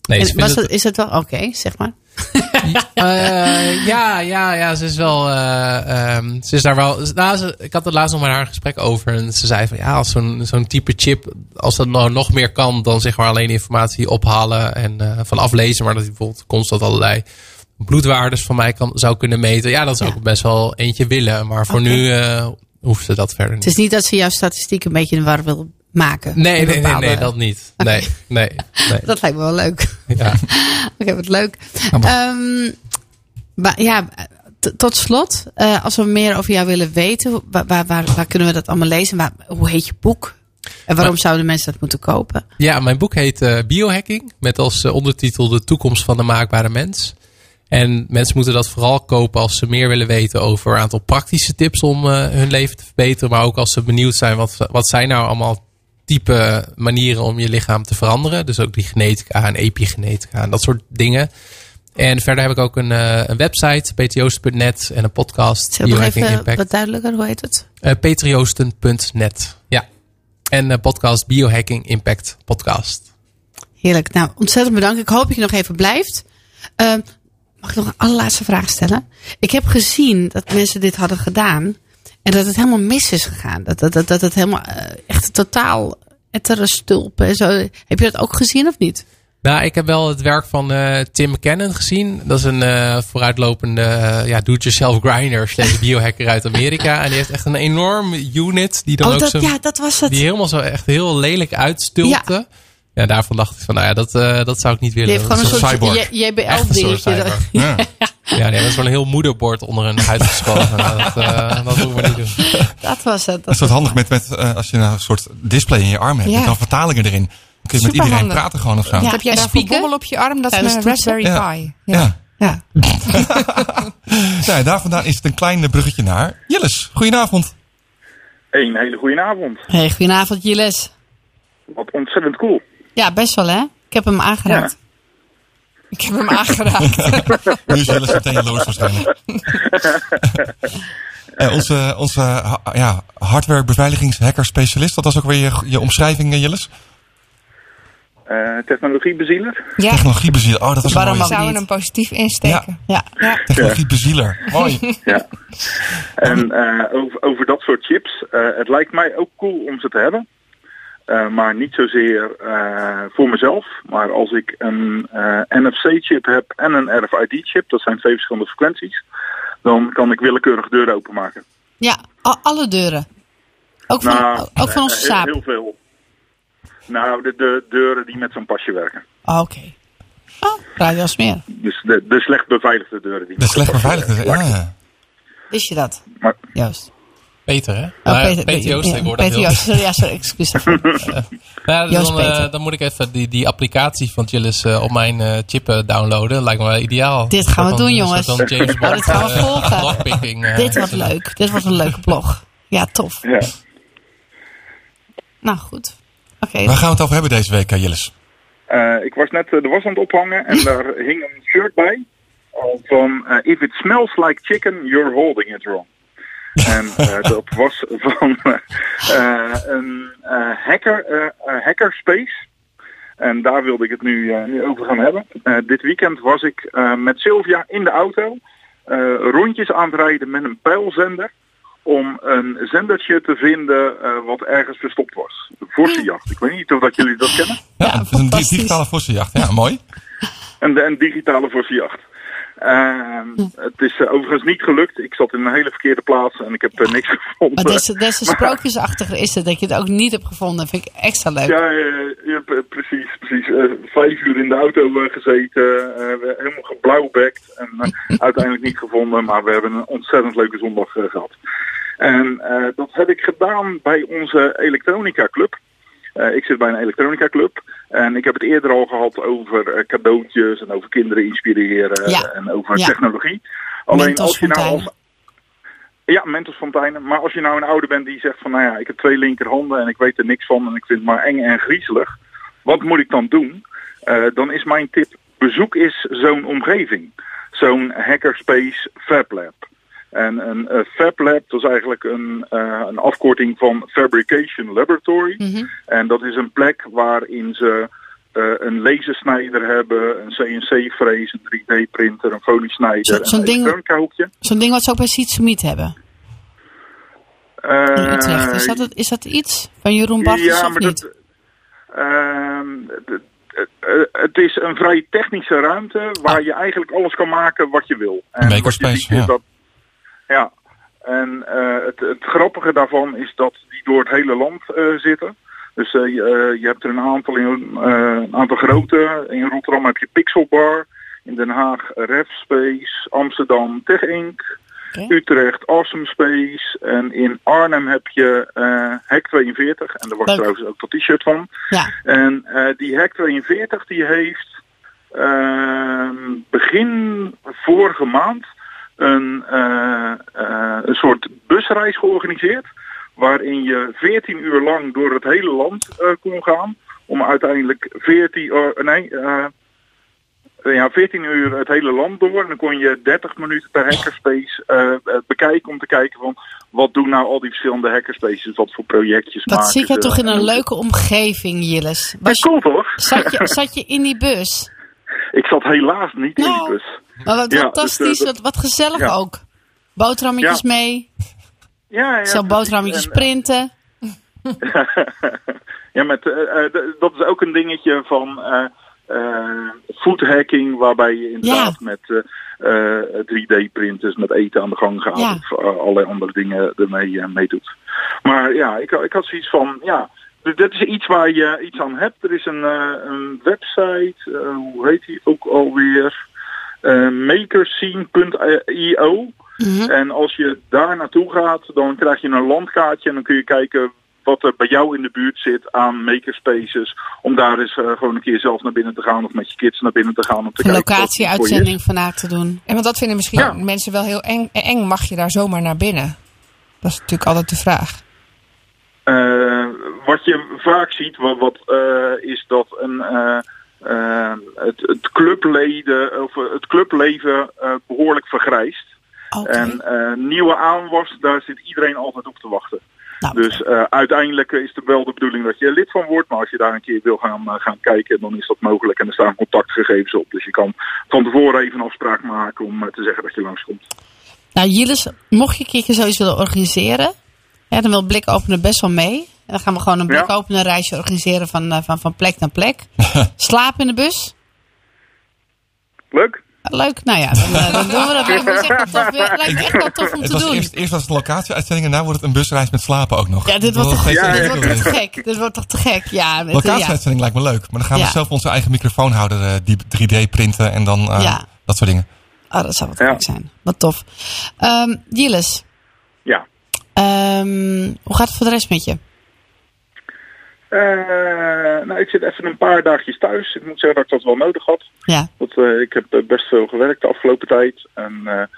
Nee, En was het, is het wel oké, zeg maar? Eh, ja, ja, ja, ze is wel. eh, ehm, ze is daar wel. Nou, ze, ik had het laatst nog met haar een gesprek over. En ze zei van ja, als zo'n zo'n type chip. Als dat nou nog meer kan dan zeg maar alleen informatie ophalen en eh, van aflezen. Maar dat hij bijvoorbeeld constant allerlei bloedwaardes van mij kan, zou kunnen meten. Ja, dat zou Ja. ik best wel eentje willen. Maar voor nu hoeft ze dat verder Het niet. is niet dat ze jouw statistiek een beetje in de war wil maken. Nee, nee, nee, dat niet. Nee, nee, nee. Dat lijkt me wel leuk. Ja. Oké, wat leuk. maar- Ehm, maar ja, tot slot, eh, als we meer over jou willen weten, waar, waar, waar, kunnen we dat allemaal lezen? Waar, hoe heet je boek? En waarom Maar- zouden mensen dat moeten kopen? Ja, mijn boek heet eh, Biohacking. Met als eh, ondertitel De toekomst van de maakbare mens. En mensen moeten dat vooral kopen als ze meer willen weten over een aantal praktische tips om hun leven te verbeteren. Maar ook als ze benieuwd zijn wat, wat zijn nou allemaal type manieren om je lichaam te veranderen. Dus ook die genetica en epigenetica en dat soort dingen. En verder heb ik ook een, eh, een website, petrjoosten.net en een podcast, nog Biohacking even Impact. wat duidelijker, hoe heet het? Uh, petrjoosten.net, ja. En uh, podcast Biohacking Impact Podcast. Heerlijk. Nou, ontzettend bedankt. Ik hoop dat je nog even blijft. Ehm, mag ik nog een allerlaatste vraag stellen? Ik heb gezien dat mensen dit hadden gedaan. En dat het helemaal mis is gegaan. Dat, dat, dat, dat het helemaal eh, echt totaal ettere stulpen en zo. Heb je dat ook gezien of niet? Nou, ik heb wel het werk van eh, Tim McKinnon gezien. Dat is een eh, vooruitlopende ja, do-it-yourself grinder slash biohacker uit Amerika. En die heeft echt een enorm unit die dan oh, ook dat, zo, ja, dat was het. die helemaal zo echt heel lelijk uitstulpte. Ja. Daarvan dacht ik van, nou ja, dat, eh, dat zou ik niet willen. heeft gewoon een soort cyborg. J- JBL Echt een soort dingetje. cyborg. Ja. Ja, nee, dat is wel een heel moederbord onder een huid geschoven. Nou, dat, eh, dat moeten we niet doen. Dat was het. Dat Dat is wat handig met, met eh, als je nou een soort display in je arm hebt. Ja. Met dan vertalingen erin. Dan kun je met iedereen praten gewoon of zo. Ja. Heb jij en daar voor spieken? bobbel op je arm? Dat is een? Raspberry Ja. Pi. Ja. ja. Nou, daar vandaan is het een klein bruggetje naar Jilles. Goedenavond. Een hele goede avond. Hey, goedenavond, Jiles. Wat ontzettend cool. Ja, best wel, hè? Ik heb hem aangeraakt. Ik heb hem aangeraakt. Nu is Jilles meteen jaloers waarschijnlijk. Eh, onze onze ha- ja, hardware beveiligingshacker specialist. Wat was ook weer je, je omschrijving, eh, Jilles? Eh technologiebezieler. Ja, Technologiebezieler. Oh, dat was een Waarom we zouden niet? hem positief insteken. Ja. Ja. Technologiebezieler. Mooi. Ja. En eh, over, over dat soort chips. eh, het lijkt mij ook cool om ze te hebben. Eh, maar niet zozeer eh, voor mezelf. Maar als ik een eh, NFC-chip heb en een RFID-chip, dat zijn twee verschillende frequenties, dan kan ik willekeurig deuren openmaken. Ja, alle deuren. Ook van, Nou, ook van onze saap. Heel veel. Nou, de, de deuren die met zo'n pasje werken. Oh, Oké. Oh, Radio Smeer. Dus de, de slecht beveiligde deuren. Die De met slecht zo'n pasje beveiligde. werken. Ja. Wist je dat? Maar Joost. Peter, hè? Oh, Nou, Peter, Peter Joost, ja, ik hoor dat Peter Joost. Ja, sorry, excuus. Ja, Joost dan, eh, dan moet ik even die, die applicatie van Jillis eh, op mijn eh, chip downloaden. Lijkt me wel ideaal. Dit gaan we doen, jongens. van James Bond, dit gaan we volgen. Dit wordt leuk. Dit wordt een leuke blog. Ja, tof. Ja. Nou, goed. Oké. Waar gaan we het over hebben deze week, Jilles? Eh, ik was net de was aan het ophangen en daar hing een shirt bij. Van If it smells like chicken, you're holding it wrong. En eh, dat was van eh, een eh, hacker, hackerspace. En daar wilde ik het nu, eh, nu over gaan hebben. Eh, dit weekend was ik eh, met Sylvia in de auto eh, rondjes aan het rijden met een pijlzender. Om een zendertje te vinden eh, wat ergens verstopt was. De Vossenjacht. Ik weet niet of dat jullie dat kennen. Ja, Ja, het is een digitale vossenjacht. Ja, mooi. En de, een digitale vossenjacht. Ehm, het is eh, overigens niet gelukt. Ik zat in een hele verkeerde plaats en ik heb eh, niks gevonden. Maar des, des te sprookjesachtiger is het dat je het ook niet hebt gevonden. Vind ik extra leuk. Ja, precies, precies. Eh, vijf uur in de auto gezeten, helemaal geblauwbekt en uiteindelijk niet gevonden, maar we hebben een ontzettend leuke zondag eh, gehad. En dat heb ik gedaan bij onze elektronica club. Eh, ik zit bij een elektronica club en ik heb het eerder al gehad over eh, cadeautjes en over kinderen inspireren Ja. en over Ja. technologie. Alleen Mentos als je nou fonteinen. als ja, Mentosfonteinen. Maar als je nou een ouder bent die zegt van, nou ja, ik heb twee linkerhanden en ik weet er niks van en ik vind het maar eng en griezelig. Wat moet ik dan doen? Eh, dan is mijn tip, bezoek eens zo'n omgeving. Zo'n hackerspace Fab Lab. En een eh, Fab Lab, dat is eigenlijk een, eh, een afkorting van Fabrication Laboratory. Mhm. En dat is een plek waarin ze eh, een lasersnijder hebben, een CNC-frees, een 3D-printer, een foliesnijder Zo- en zo'n een ding-. Zo'n ding wat ze ook bij Sietsemiet hebben. In Utrecht. Is Eh, dat, het- is dat iets van Jeroen Bartels ja, of maar niet? dat, ehm, d- eh, het is een vrij technische ruimte waar je eigenlijk alles kan maken wat je wil. En Een wat je makerspace, ja. dat, ja. En eh, het, het grappige daarvan is dat die door het hele land eh, zitten. Dus eh, je, je hebt er een aantal, in, een aantal grote. In Rotterdam heb je Pixelbar. In Den Haag Refspace. Amsterdam Tech Inc. Oké. Utrecht Awesome Space. En in Arnhem heb je eh Hack 42. En daar was trouwens ook dat t-shirt van. Ja. En die Hack 42 die heeft ehm, begin vorige maand een, eh, eh, een soort busreis georganiseerd. Waarin je 14 uur lang door het hele land eh, kon gaan. Om uiteindelijk 14, eh, nee, ja, 14 uur het hele land door. En dan kon je 30 minuten per hackerspace eh, bekijken om te kijken van wat doen nou al die verschillende hackerspaces, wat voor projectjes Wat maken zit je toch in En- een leuke omgeving, Jilles? Dat Was cool toch? zat, je, zat je in die bus? Ik zat helaas niet in die Nou, bus. Maar wat Ja, fantastisch, dus, eh, wat, gezellig ook. Boterhammetjes mee. Ja, ja, Zelf boterhammetjes en, eh, printen. ja, met, eh, dat is ook een dingetje van eh eh, food hacking, waarbij je inderdaad met eh, eh, 3D-printers, met eten aan de gang gaat Ja. of allerlei andere dingen ermee eh, meedoet. Maar ja, ik, ik had zoiets van, ja, dit is iets waar je iets aan hebt. Er is een, een website, hoe heet die ook alweer? Eh makerscene.io. Mhm. En als je daar naartoe gaat, dan krijg je een landkaartje en dan kun je kijken wat er bij jou in de buurt zit aan makerspaces. Om daar eens eh, gewoon een keer zelf naar binnen te gaan of met je kids naar binnen te gaan. Om te Een locatieuitzending vandaag te doen. En want dat vinden misschien Ja. mensen wel heel eng. Eng mag je daar zomaar naar binnen? Dat is natuurlijk altijd de vraag. Eh, wat je vaak ziet, wat, wat is dat een, eh, eh, het, het, clubleden, of, eh, het clubleven eh, behoorlijk vergrijst. En eh, nieuwe aanwas, daar zit iedereen altijd op te wachten. Nou, Dus uiteindelijk is het wel de bedoeling dat je er lid van wordt. Maar als je daar een keer wil gaan, gaan kijken, dan is dat mogelijk. En er staan contactgegevens op. Dus je kan van tevoren even een afspraak maken om te zeggen dat je langskomt. Nou, Gilles, mocht je een keertje zoiets willen organiseren, dan wil Blik Openen best wel mee. En dan gaan we gewoon een Blik Ja. Openen reisje organiseren van, eh, van, van plek naar plek. Slaap in de bus. Leuk? Leuk, nou ja, dan, eh, dan doen we dat. Lijkt me echt wel tof, lijkt me echt wel tof om Het te was doen. eerst, eerst was het locatieuitzending en nu wordt het een busreis met slapen ook nog. Ja, dit wordt toch, Ja, dit wordt toch gek. Dit wordt toch te gek. Ja, met, ja. Locatieuitzending lijkt me leuk. Maar dan gaan we Ja. zelf onze eigen microfoonhouder eh, die 3D printen en dan eh, Ja. dat soort dingen. Oh, dat zou wat Ja. leuk zijn. Wat tof. Ehm Gilles, Ja. Ehm, hoe gaat het voor de rest met je? Eh, nou, ik zit even een paar dagjes thuis. Ik moet zeggen dat ik dat wel nodig had. Ja, Want eh, ik heb eh, best veel gewerkt de afgelopen tijd. En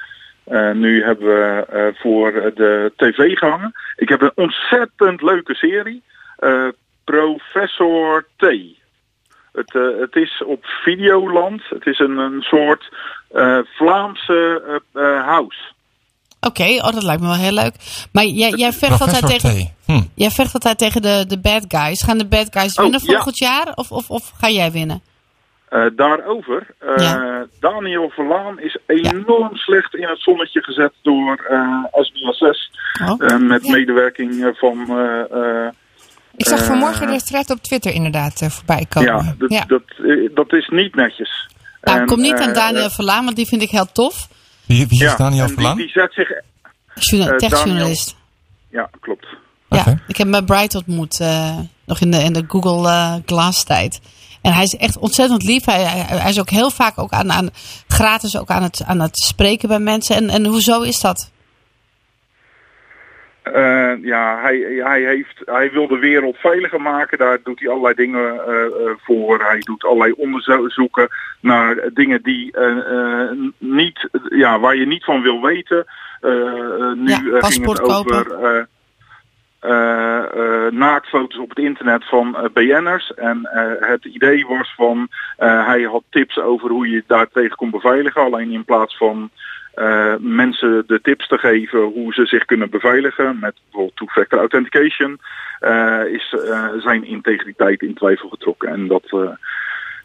nu hebben we voor de tv gehangen. Ik heb een ontzettend leuke serie. Professor T. Het, het is op Videoland. Het is een, een soort Vlaamse house. Oké. Oh, dat lijkt me wel heel leuk. Maar jij, jij vecht altijd tegen... Hm. Jij vecht altijd tegen de, de bad guys. Gaan de bad guys Oh, winnen ja. volgend jaar? Of, of, of ga jij winnen? Eh, daarover, eh, Ja. Daniel Verlaan is enorm slecht in het zonnetje gezet door eh. Oh. eh, met Ja. medewerking van... eh, eh, Ik zag vanmorgen de thread op Twitter inderdaad voorbij komen. ja, dat, Ja. Dat, dat is niet netjes. Nou, En, kom niet aan Daniel Verlaan, want die vind ik heel tof. Wie, wie is Daniel en die, Verlaan? die zet zich... Journa- Eh, Techjournalist. Ja, klopt. Ja, ik heb hem bij Bright ontmoet, eh, nog in de, in de Google eh, Glass tijd. En hij is echt ontzettend lief. Hij, hij, hij is ook heel vaak ook aan, aan, gratis ook aan het, aan het spreken bij mensen. En, en hoezo is dat? Eh, ja, hij, hij, heeft, hij wil de wereld veiliger maken. Daar doet hij allerlei dingen eh, eh, voor. Hij doet allerlei onderzoeken naar dingen die, niet, ja, waar je niet van wil weten. Nu Ja, ging het over naaktfoto's op het internet van BN'ers. En het idee was van, hij had tips over hoe je daartegen kon beveiligen. Alleen in plaats van eh, mensen de tips te geven hoe ze zich kunnen beveiligen met bijvoorbeeld two-factor authentication, eh, is eh, zijn integriteit in twijfel getrokken. En dat,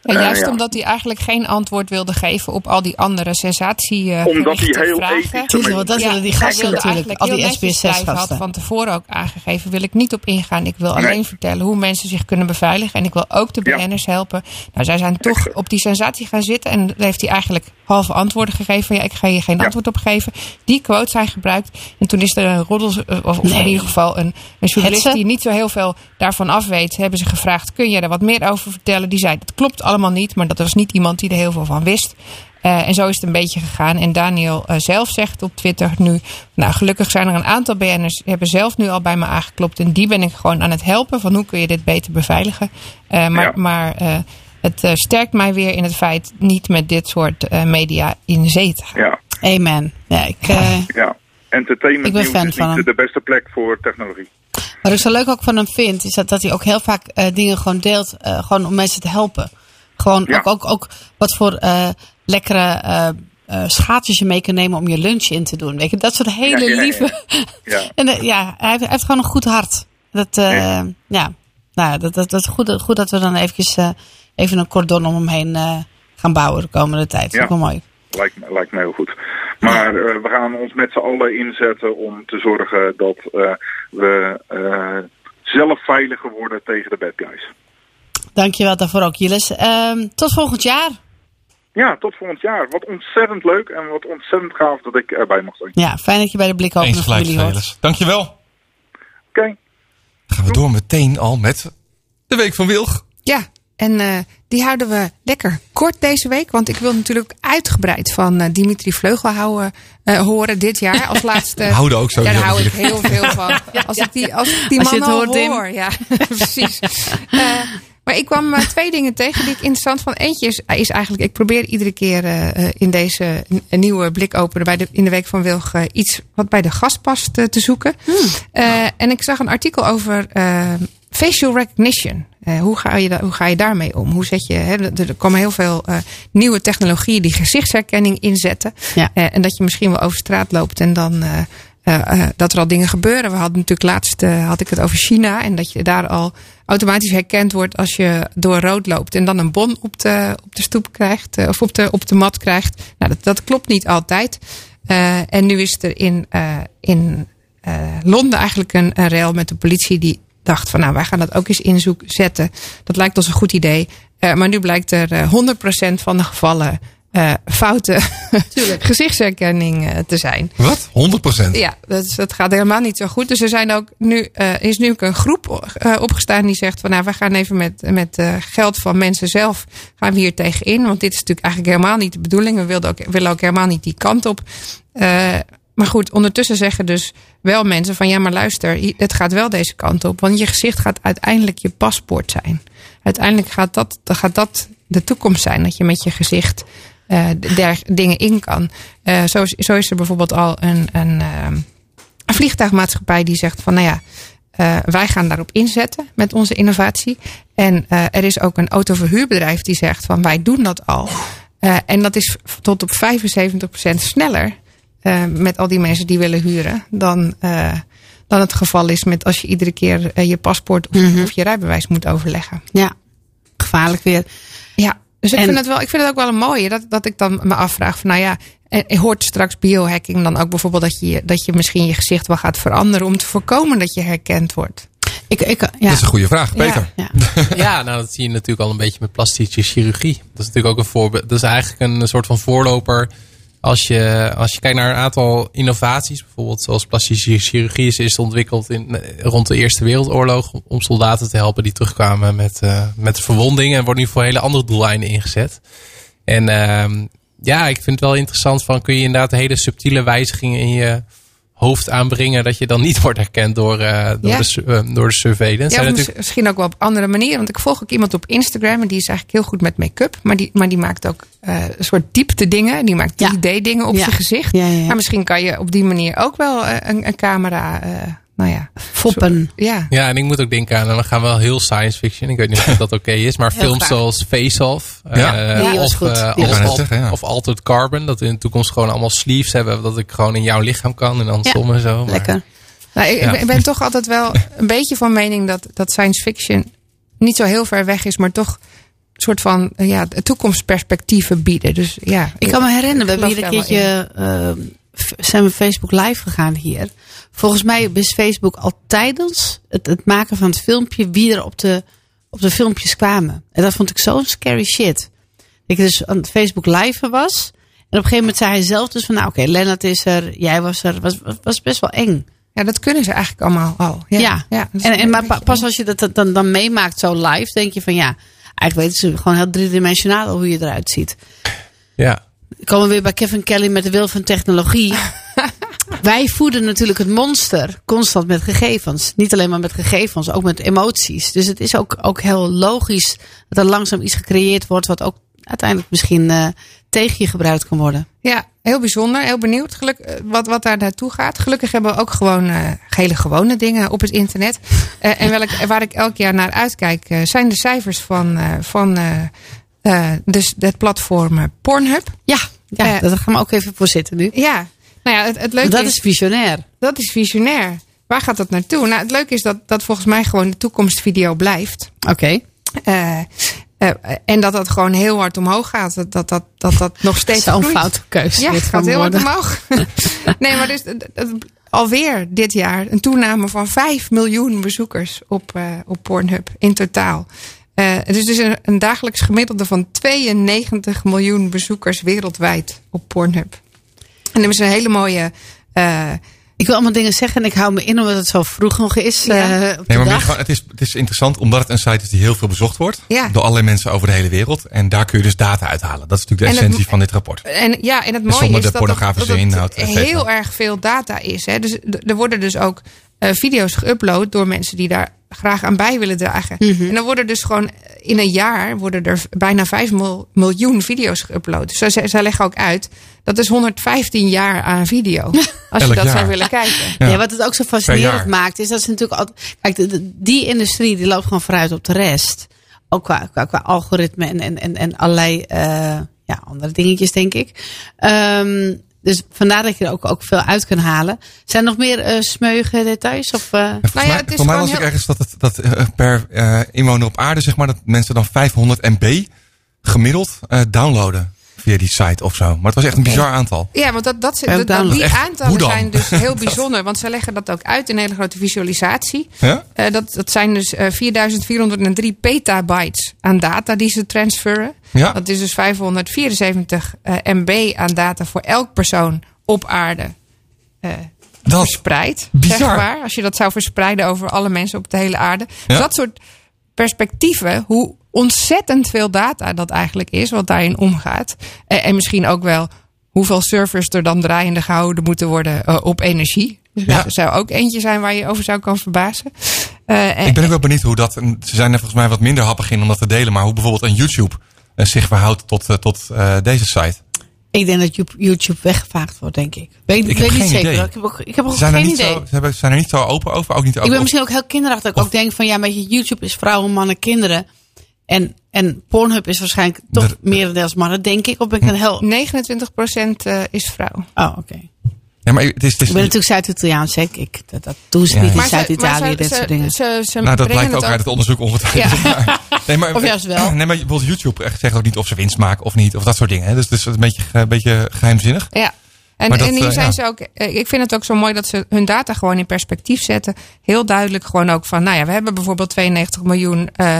En eh, juist ja. omdat hij eigenlijk geen antwoord wilde geven op al die andere sensatie eh, Omdat hij heel vragen. ethisch Tuurlijk, want dat zullen die gasten natuurlijk. eigenlijk Al die netjes blijven, had SBS6-gasten. van tevoren ook aangegeven, wil ik niet op ingaan. Ik wil Nee. alleen vertellen hoe mensen zich kunnen beveiligen. En ik wil ook de Ja. BN'ers helpen. Nou, zij zijn toch op die sensatie gaan zitten. En daar heeft hij eigenlijk halve antwoorden gegeven. Van, ja, ik ga hier geen Ja. antwoord op geven. Die quotes zijn gebruikt. En toen is er een roddel, eh, of, of Nee. in ieder geval een, een journalist Hetze? die niet zo heel veel daarvan af weet. Hebben ze gevraagd, kun je er wat meer over vertellen? Die zei, dat klopt allemaal niet. Maar dat was niet iemand die er heel veel van wist. Eh, en zo is het een beetje gegaan. En Daniel eh, zelf zegt op Twitter nu... Nou, gelukkig zijn er een aantal BN'ers... die hebben zelf nu al bij me aangeklopt. En die ben ik gewoon aan het helpen. Van hoe kun je dit beter beveiligen. Eh, maar Ja. maar eh, het eh, sterkt mij weer in het feit... niet met dit soort eh, media in zee te gaan. ja, Amen. Ja, ik, eh, ja. Entertainment Ik ben nieuws fan is van niet hem. de beste plek voor technologie. wat ik zo leuk ook van hem vind, is dat, dat hij ook heel vaak eh, dingen gewoon deelt. eh, gewoon om mensen te helpen. Gewoon Ja. ook, ook, ook wat voor eh, lekkere eh eh, schaatsjes je mee kan nemen om je lunch in te doen. Weet je, dat soort hele Ja, lieve. Ja. en ja, hij heeft, hij heeft gewoon een goed hart. Dat, eh, Ja. Nou, dat, dat, dat goed, goed dat we dan eventjes, even een cordon om hem heen gaan bouwen de komende tijd. Ja. Dat is wel mooi. Lijkt, me- lijkt me heel goed. Maar we gaan ons met z'n allen inzetten om te zorgen dat we zelf veiliger worden tegen de bad guys. Dankjewel daarvoor ook, Jiles. Ehm, tot volgend jaar. Ja, tot volgend jaar. Wat ontzettend leuk en wat ontzettend gaaf dat ik erbij mag zijn. Ja, fijn dat je bij de Blik Eens Open gelijk, familie hoort. Dankjewel. Oké. Gaan we door meteen al met de Week van Wilg. Ja, en eh, die houden we lekker kort deze week. Want ik wil natuurlijk uitgebreid van eh, Dimitri Vleugel houden, eh, horen dit jaar. Als laatste. We houden ook sowieso Daar hou ik heel veel van. Als ik die, als ik die Als je man het al hoort, Tim. hoor. Ja, precies. Maar ik kwam eh, twee dingen tegen die ik interessant vond. Eentje is, is eigenlijk, ik probeer iedere keer eh, eh, in deze nieuwe blik openen bij de, in de Week van Wilg iets wat bij de gast past te zoeken. Eh, en ik zag een artikel over facial recognition. Hoe, ga je hoe ga je daarmee om? Hoe zet je, hè, er komen heel veel nieuwe technologieën die gezichtsherkenning inzetten. Ja. En dat je misschien wel over straat loopt en dan eh, eh, dat er al dingen gebeuren. We hadden natuurlijk laatst eh, had ik het over China en dat je daar al automatisch herkend wordt als je door rood loopt en dan een bon op de, op de stoep krijgt of op de, op de mat krijgt. Nou, dat, dat klopt niet altijd. En nu is er in, in Londen eigenlijk een, een rel met de politie die dacht van nou wij gaan dat ook eens inzoek zetten. Dat lijkt ons een goed idee. Maar nu blijkt er eh, 100% van de gevallen eh foute gezichtsherkenning eh, te zijn. Wat? 100%? Ja, dat, is- dat gaat helemaal niet zo goed. Dus er zijn ook nu, eh, is nu ook een groep eh, opgestaan die zegt van nou, we gaan even met, met eh, geld van mensen zelf gaan we hier tegenin. Want dit is natuurlijk eigenlijk helemaal niet de bedoeling. We wilden ook, willen ook helemaal niet die kant op. Eh, maar goed, ondertussen zeggen dus wel mensen van ja, maar luister, het gaat wel deze kant op. Want je gezicht gaat uiteindelijk je paspoort zijn. Uiteindelijk gaat dat, dan gaat dat de toekomst zijn. Dat je met je gezicht der dingen in kan. Eh, zo, is, zo is er bijvoorbeeld al een, een, ehm, een vliegtuigmaatschappij die zegt van nou ja, eh, wij gaan daarop inzetten met onze innovatie. En er is ook een autoverhuurbedrijf die zegt van wij doen dat al. En dat is tot op 75% sneller met al die mensen die willen huren dan, dan het geval is met als je iedere keer je paspoort of, of je rijbewijs moet overleggen. Ja, gevaarlijk weer. Ja, dus ik, En- vind het wel, ik vind het ook wel een mooie dat, dat ik dan me afvraag van nou ja, en hoort straks biohacking dan ook bijvoorbeeld dat je, dat je misschien je gezicht wel gaat veranderen om te voorkomen dat je herkend wordt? Ik, ik, Dat ja. is een goede vraag, Peter. Ja. Ja, nou dat zie je natuurlijk al een beetje met plastische chirurgie. Dat is natuurlijk ook een voorbeeld. Dat is eigenlijk een soort van voorloper. Als je, als je kijkt naar een aantal innovaties, bijvoorbeeld zoals plastische chirurgie is, ontwikkeld in, rond de Eerste Wereldoorlog om soldaten te helpen die terugkwamen met, eh, met verwondingen. En wordt nu voor hele andere doeleinden ingezet. En ehm, ja, ik vind het wel interessant van kun je inderdaad hele subtiele wijzigingen in je hoofd aanbrengen dat je dan niet wordt herkend door, eh, door, Ja. de, eh, door de surveillance. Ja, Zijn natuurlijk- misschien ook wel op andere manieren. Want ik volg ook iemand op Instagram en die is eigenlijk heel goed met make-up. Maar die, maar die maakt ook eh, een soort diepte dingen. Die maakt Ja. 3D-dingen op Ja. je gezicht. Ja, ja, ja. Maar misschien kan je op die manier ook wel een, een camera, eh, nou ja. Foppen. Ja. Ja, en ik moet ook denken aan, dan gaan we wel heel science fiction. Ik weet niet of dat oké is, maar Heel films graag. zoals Face Off. Ja. eh, of, goed. eh, of, zeggen, Altered Carbon. Dat we in de toekomst gewoon allemaal sleeves hebben. Dat ik gewoon in jouw lichaam kan en dan Ja. som en zo. Maar, Lekker. Nou, ik, ben- ik ben toch altijd wel een beetje van mening dat, dat science fiction niet zo heel ver weg is, maar toch een soort van ja, toekomstperspectieven bieden. Dus ja, Ik kan me herinneren, we hebben hier een keertje, eh, zijn we Facebook live gegaan hier. Volgens mij is Facebook al tijdens het, het maken van het filmpje wie er op de, op de filmpjes kwamen. En dat vond ik zo'n scary shit. Dat ik dus aan het Facebook live was. En op een gegeven moment zei hij zelf dus van, nou oké, Lennart is er, jij was er. Was, was, was best wel eng. Ja, dat kunnen ze eigenlijk allemaal al. Ja, Ja. en, en maar pa- pas als je dat dan, dan meemaakt zo live, denk je van ja, eigenlijk weten ze gewoon heel driedimensionaal hoe je eruit ziet. ja. Komen we weer bij Kevin Kelly met de wil van technologie. Wij voeden natuurlijk het monster constant met gegevens. Niet alleen maar met gegevens, ook met emoties. Dus het is ook, ook heel logisch dat er langzaam iets gecreëerd wordt wat ook uiteindelijk misschien eh, tegen je gebruikt kan worden. Ja, heel bijzonder. Heel benieuwd geluk, eh, wat, wat daar naartoe gaat. Gelukkig hebben we ook gewoon eh, hele gewone dingen op het internet. En welk, waar ik elk jaar naar uitkijk, zijn de cijfers van, van dus het platform Pornhub. Ja, ja daar gaan we ook even voor zitten nu. Ja, nou ja, het, het leuke dat is, is visionair. dat is visionair. Waar gaat dat naartoe? Nou, het leuke is dat, dat volgens mij gewoon de toekomstvideo blijft. Oké. Eh, Eh, en dat dat gewoon heel hard omhoog gaat. Dat dat, dat, dat, dat nog steeds Zo'n foute keuze. Ja, het gaat heel hard woorden. omhoog. nee, maar dus, alweer dit jaar een toename van 5 miljoen bezoekers op, eh, op Pornhub in totaal. Het is dus een, een dagelijks gemiddelde van 92 miljoen bezoekers wereldwijd op Pornhub. En dat is een hele mooie. eh, Ik wil allemaal dingen zeggen en ik hou me in omdat het zo vroeg nog is. Ja. eh, op de Nee, maar meer dag. gewoon, het, is, het is interessant omdat het een site is die heel veel bezocht wordt. Ja. Door allerlei mensen over de hele wereld. En daar kun je dus data uithalen. Dat is natuurlijk de En het- essentie van dit rapport. En ja, en het mooie zonder is de dat, inhoud, cetera. heel erg veel data is. Hè. Dus er worden dus ook eh, video's geüpload door mensen die daar graag aan bij willen dragen. En dan worden dus gewoon in een jaar worden er bijna 5 mil- miljoen video's geüpload. Dus zij, zij leggen ook uit dat is 115 jaar aan video. Als je dat jaar. zou willen kijken. Ja. Nee, wat het ook zo fascinerend maakt, is dat ze natuurlijk altijd. Kijk, de- de- die industrie die loopt gewoon vooruit op de rest. Ook qua, qua, qua algoritme en, en, en, en allerlei eh, ja, andere dingetjes, denk ik. Ehm, dus vandaar dat je er ook, ook veel uit kunt halen. Zijn er nog meer eh smeuige details? Of, eh, volgens Nou ja, mij, het is voor mij gewoon las ik heel- ergens dat, het, dat eh, per eh, inwoner op aarde, zeg maar, dat mensen dan 500 MB gemiddeld eh, downloaden via die site of zo. Maar het was echt een bizar aantal. Ja, want dat, dat, dat- dat- die aantallen zijn dus heel bijzonder. Want ze leggen dat ook uit in een hele grote visualisatie. Ja? Eh, dat, dat zijn dus eh 4403 petabytes aan data die ze transferen. Ja. Dat is dus 574 eh, MB aan data voor elk persoon op aarde eh, Dat, verspreid. Bizar. Zeg maar, als je dat zou verspreiden over alle mensen op de hele aarde. Ja. Dus dat soort perspectieven, hoe ontzettend veel data dat eigenlijk is, wat daarin omgaat. Eh, en misschien ook wel hoeveel servers er dan draaiende gehouden moeten worden eh, op energie. Dus Ja. dat zou ook eentje zijn waar je over zou kan verbazen. Eh, en- ik ben ook wel benieuwd hoe dat, en ze zijn er volgens mij wat minder happig in om dat te delen, maar hoe bijvoorbeeld een YouTube zich verhoudt tot, tot eh, deze site. ik denk dat You- YouTube weggevaagd wordt, denk ik. Weet, ik heb weet niet geen zeker. idee. Ik heb ook, ik heb ook zijn, er geen niet idee. zo, ze hebben, zijn er niet zo open over, ook niet Ik over. ben misschien ook heel kinderachtig. Dat ik ook denk van ja, weet je, YouTube is vrouwen, mannen, kinderen. En, en Pornhub is waarschijnlijk toch De- merendeels mannen, denk ik. Of ben ik een heel. 29% eh, is vrouw. Oh, oké. ja, maar het is, het is, Ik ben natuurlijk Zuid-Italiaans, zeg ik. Dat, dat doen ze Ja. niet in Zuid-Italië, dit ze- soort dingen. Ze, ze nou, dat blijkt ook uit het onderzoek ongetwijfeld. Maar- Nee, maar, Of juist wel. Nee, maar bijvoorbeeld YouTube echt zegt ook niet of ze winst maken of niet. Of dat soort dingen. Hè. Dus het is een beetje, een beetje geheimzinnig. Ja. En, dat, en hier eh, zijn ja. ze ook. eh, Ik vind het ook zo mooi dat ze hun data gewoon in perspectief zetten. Heel duidelijk gewoon ook van. Nou ja, we hebben bijvoorbeeld 92 miljoen eh,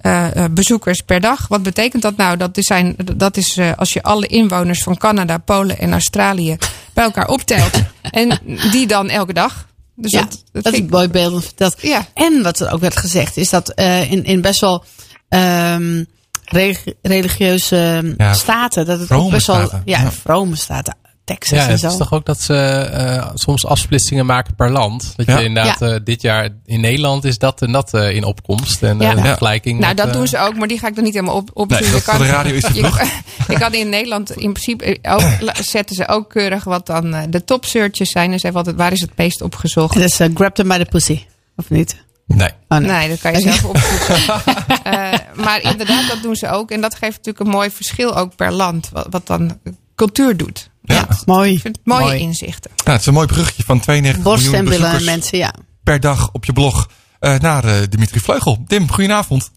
eh, eh, bezoekers per dag. Wat betekent dat nou? Dat is, zijn, dat is eh, als je alle inwoners van Canada, Polen en Australië bij elkaar optelt. en die dan elke dag. Dus ja, dat, dat, dat is mooi verteld. Ja. En wat er ook werd gezegd, is dat eh, in, in best wel ehm, relig- religieuze Ja, staten, dat het ook best wel. staten, Ja, ja. vrome staten. Texas Ja, en het zo. is toch ook dat ze eh, soms afsplitsingen maken per land. Dat Ja. je inderdaad eh, dit jaar in Nederland is dat en dat eh, in opkomst. En eh, Ja. vergelijking. Nou, met, dat doen ze ook, maar die ga ik dan niet helemaal op, op Nee, dat- voor de radio is het je, vroeg. je kan in Nederland in principe ook, zetten ze ook keurig wat dan eh, de top searches zijn. En ze hebben altijd waar is het meest opgezocht. Het is grab them by the pussy. Of niet? Nee. Oh, nee. Nee, dat kan je zelf opzoeken. Eh, maar inderdaad, dat doen ze ook. En dat geeft natuurlijk een mooi verschil ook per land. Wat, wat dan cultuur doet. Ja. Mooi. Ik vind het mooie Mooi. inzichten. Nou, het is een mooi bruggetje van 92 Borst miljoen en bezoekers mensen, ja. per dag op je blog eh, naar eh, Dimitri Vleugel. Dim, goedenavond.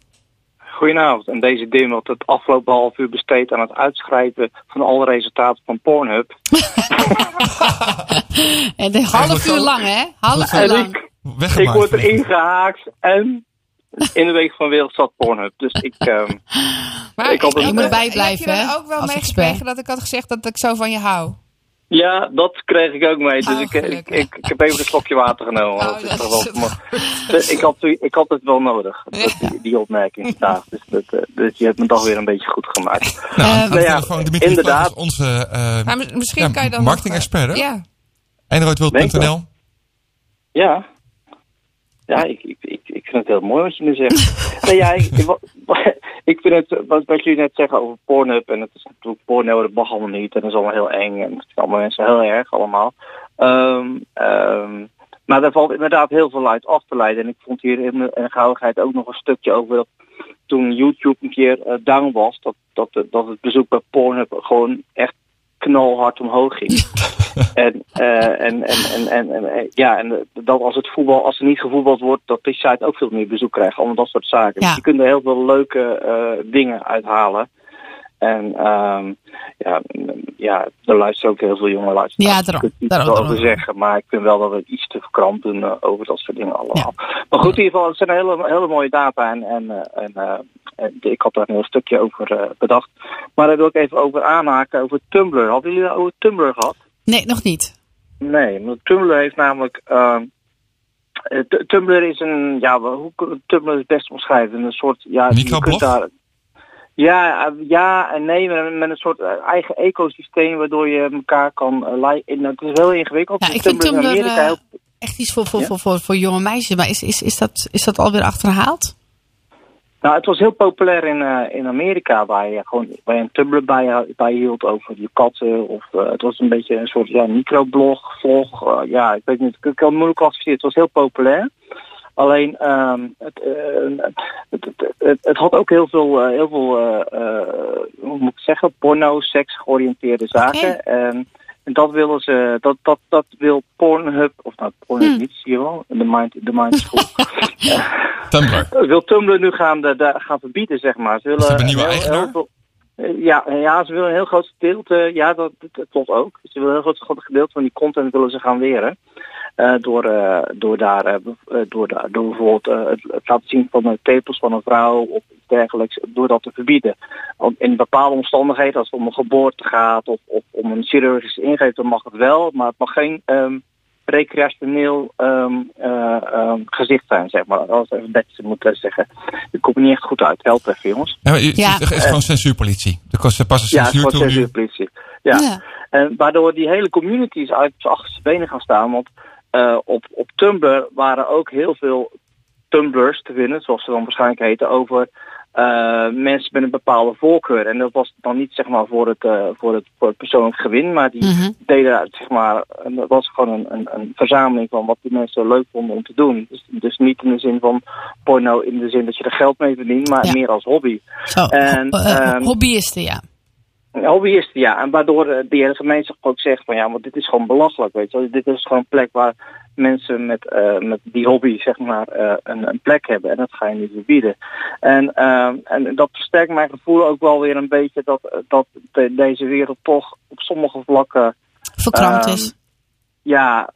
Goedenavond. En deze Dim had het afgelopen half uur besteed aan het uitschrijven van alle resultaten van Pornhub. En een half uur lang, hè? Half uur lang. ik, ik word erin gehaakt en in de week van wereld zat Pornhub. Dus ik, ehm, Maar Ik Je moet bijblijven, Heb je dan ook wel meegekregen expert. dat ik had gezegd dat ik zo van je hou? ja, dat kreeg ik ook mee. Dus Oh, ik, ik, ik, ik heb even een slokje water genomen. Oh, Dat is dat toch is wel- het maar- ik, had, ik had het wel nodig, dat, die, die opmerking vandaag. Dus, dat, eh, dus je hebt me toch weer een beetje goed gemaakt. Nou, nou ja, Dimitri inderdaad. Is onze Maar mis- misschien ja, kan je dan. marketing-expert, hè? eh, Ja. Enroodwild.nl. Ja. Ja, ik, ik, ik, ik vind het heel mooi wat je nu zegt. nee, ja, ik, vind het, wat, wat jullie net zeggen over Pornhub, en het is natuurlijk porno, dat mag allemaal niet, en dat is allemaal heel eng, en het zijn allemaal mensen heel erg allemaal. Ehm, ehm, maar daar valt inderdaad heel veel uit af te leiden. En ik vond hier in de, in de gauwigheid ook nog een stukje over dat toen YouTube een keer eh, down was, dat, dat, dat het bezoek bij Pornhub gewoon echt knalhard omhoog ging. en, eh, en, en, en, en, en, eh, ja, en dat als het voetbal, als er niet gevoetbald wordt, dat die site ook veel meer bezoek krijgt. Allemaal dat soort zaken. Ja. Dus je kunt er heel veel leuke eh, dingen uithalen. En ehm, ja, mm, ja, er luisteren ook heel veel jonge luisteraars. Ja, Ik daarom. kan er niet Daarom, over zeggen, maar ik vind wel dat we iets te verkrampt doen eh, over dat soort dingen allemaal. Maar goed, in ieder geval, het zijn hele, hele mooie data en, en, eh, en, eh, en ik had daar een heel stukje over eh, bedacht. Maar daar wil ik even over aanhaken, over Tumblr. Hadden jullie het over Tumblr gehad? Nee, nog niet. Nee, want Tumblr heeft namelijk. ehm, eh, Tumblr is een. Ja, hoe kun Tumblr het best omschrijven? Een soort. Ja, je Microblog? kunt daar. Ja, eh, ja en nee, met, met een soort eh, eigen ecosysteem waardoor je elkaar kan. in- het is heel ingewikkeld. Ja, ik vind Tumblr in Tumblr Amerika heel echt iets voor, voor, Ja? voor, voor, voor jonge meisjes. Maar is, is, is, dat, is dat alweer achterhaald? Nou, het was heel populair in, eh, in Amerika, waar je gewoon waar je een Tumblr bij, bij hield over je katten. Of, eh, het was een beetje een soort ja, microblog, vlog. eh, ja, ik weet niet, ik kan het moeilijk klassificeren. Het was heel populair. Alleen, ehm, het, het, het, het, het had ook heel veel, heel veel hoe moet ik zeggen, porno, seks georiënteerde zaken. En, en dat willen ze, dat, dat, dat wil Pornhub, of nou, Pornhub Hm. niet, zie je wel, de Mind, de mind School. Tumblr. Eh, wil Tumblr nu gaan, de, de- gaan verbieden, zeg maar. Ze willen Is dat een nieuwe heel- eigenaar? heel veel- eh, ja, eh, ja, ze willen een heel groot gedeelte, ja, dat, dat, klopt ook. Ze willen een heel groot gedeelte van die content willen ze gaan weren. Eh, door, eh, door, daar, eh, eh, door, daar, door bijvoorbeeld eh, het, laten zien van de tepels van een vrouw of iets dergelijks, door dat te verbieden. In bepaalde omstandigheden, als het om een geboorte gaat of, of om een chirurgische ingreep, dan mag het wel, maar het mag geen ehm, recreationeel ehm, eh, ehm, gezicht zijn, zeg maar. Als ik even netjes moet eh, zeggen. Ik kom er niet echt goed uit. Help even, jongens. Ja, maar je- Ja. Het is gewoon censuurpolitie. Er kost pas een Ja, het censuur toe nu. censuurpolitie. Ja. Ja. En waardoor die hele communities uit op zijn achterste benen gaan staan. Want eh, op, op Tumblr waren ook heel veel Tumblrs te vinden, zoals ze dan waarschijnlijk heten, over eh, mensen met een bepaalde voorkeur. En dat was dan niet zeg maar voor het, eh, voor het, voor het persoonlijk gewin, maar die Mhm. deden zeg maar, dat was gewoon een, een, een verzameling van wat die mensen leuk vonden om te doen. Dus, dus niet in de zin van porno, in de zin dat je er geld mee verdient, maar Ja. meer als hobby. Zo, En, ho- eh, ehm, hobbyisten, ja. Hobbyisten, ja. En waardoor die hele gemeenschap ook zegt van ja, maar dit is gewoon belachelijk, weet je. Dit is gewoon een plek waar mensen met, eh, met die hobby, zeg maar, eh, een, een plek hebben. En dat ga je niet verbieden. En, ehm, en dat versterkt mijn gevoel ook wel weer een beetje dat, dat de- deze wereld toch op sommige vlakken Verkrampt Ehm, is. ja,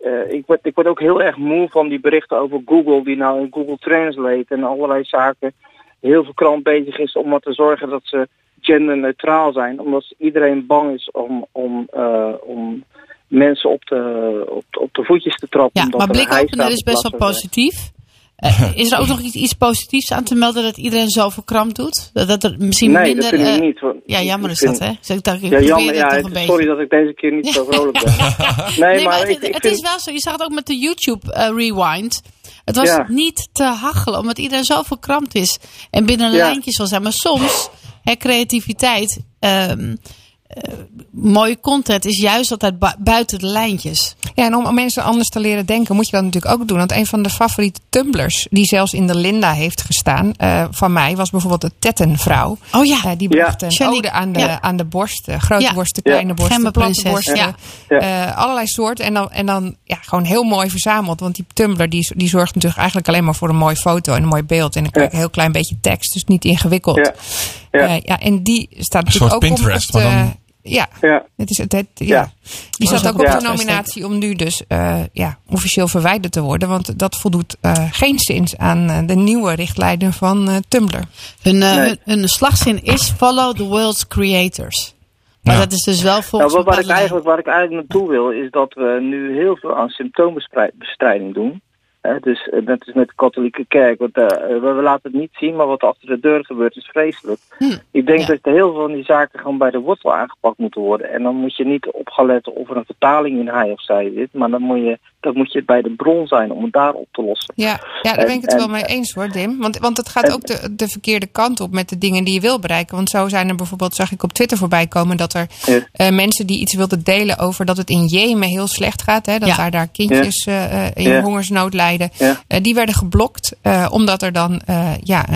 eh, ik, word, ik word ook heel erg moe van die berichten over Google, die nou in Google Translate en allerlei zaken heel veel krant bezig is om maar te zorgen dat ze genderneutraal zijn. Omdat iedereen bang is om, om, eh, om mensen op de, op, de- op de voetjes te trappen. Ja, maar er blikopener is best wel van- positief. Eh, is er ook nog iets, iets positiefs aan te melden dat iedereen zo verkrampt doet? Dat, dat er misschien Nee, minder... dat vind ik eh, niet. want ja, jammer is dat, hè? Dus ik dacht, ik Ja, jammer. het- beetje. sorry dat ik deze keer niet zo vrolijk ben. Nee, Nee, maar het, ik, ik het vind... is wel zo. Je zag het ook met de YouTube eh, Rewind. Het was Ja. niet te hachelen, omdat iedereen zo verkrampt is. En binnen een Ja. lijntje zal zijn. Maar soms, hè, creativiteit, ehm, eh, mooie content is juist altijd bu- buiten de lijntjes. Ja, en om, mensen anders te leren denken, moet je dat natuurlijk ook doen. Want een van de favoriete tumblers, die zelfs in de Linda heeft gestaan, eh, van mij, was bijvoorbeeld de Tettenvrouw. Oh ja, Eh, die Ja. bracht een ode aan de, ja. aan de borsten. Grote Ja. borsten, Ja. kleine borsten, platte Gemmenprinses, borsten. ja. eh, allerlei soorten. En dan, en dan ja, gewoon heel mooi verzameld. Want die Tumblr die, die zorgt natuurlijk eigenlijk alleen maar voor een mooie foto en een mooi beeld. En dan krijg je een heel klein beetje tekst. Dus niet ingewikkeld. Ja. Eh, ja, en die staat Een natuurlijk soort ook Pinterest, om op de, maar dan- Ja, Ja. het is het, het- ja. Ja. Die staat ook op de nominatie om nu dus eh, ja, officieel verwijderd te worden. Want dat voldoet eh geen zins aan eh, de nieuwe richtlijnen van eh, Tumblr. hun, eh, Nee. hun, hun slagzin is follow the world's creators. Maar Ja. dat is dus wel volgens Nou, wat, waar, ik eigenlijk, waar ik eigenlijk naartoe wil, is dat we nu heel veel aan symptoombestrijding doen. Dus eh, net als met de katholieke kerk. Want, eh, we, laten het niet zien, maar wat achter de deur gebeurt is vreselijk. Hm, Ik denk ja. dat heel veel van die zaken gewoon bij de wortel aangepakt moeten worden. En dan moet je niet op gaan letten of er een vertaling in hij of zij zit. Maar dan moet je, dan moet je bij de bron zijn om het daar op te lossen. Ja, ja daar En- ben ik het en- wel mee eens hoor, Dim. Want, want het gaat en- ook de, de verkeerde kant op met de dingen die je wil bereiken. Want zo zijn er bijvoorbeeld, zag ik op Twitter voorbij komen, dat er Ja. eh, mensen die iets wilden delen over dat het in Jemen heel slecht gaat. Hè, dat Ja. daar, daar kindjes eh, eh, ja. Eh, die werden geblokt eh, omdat er dan eh, ja,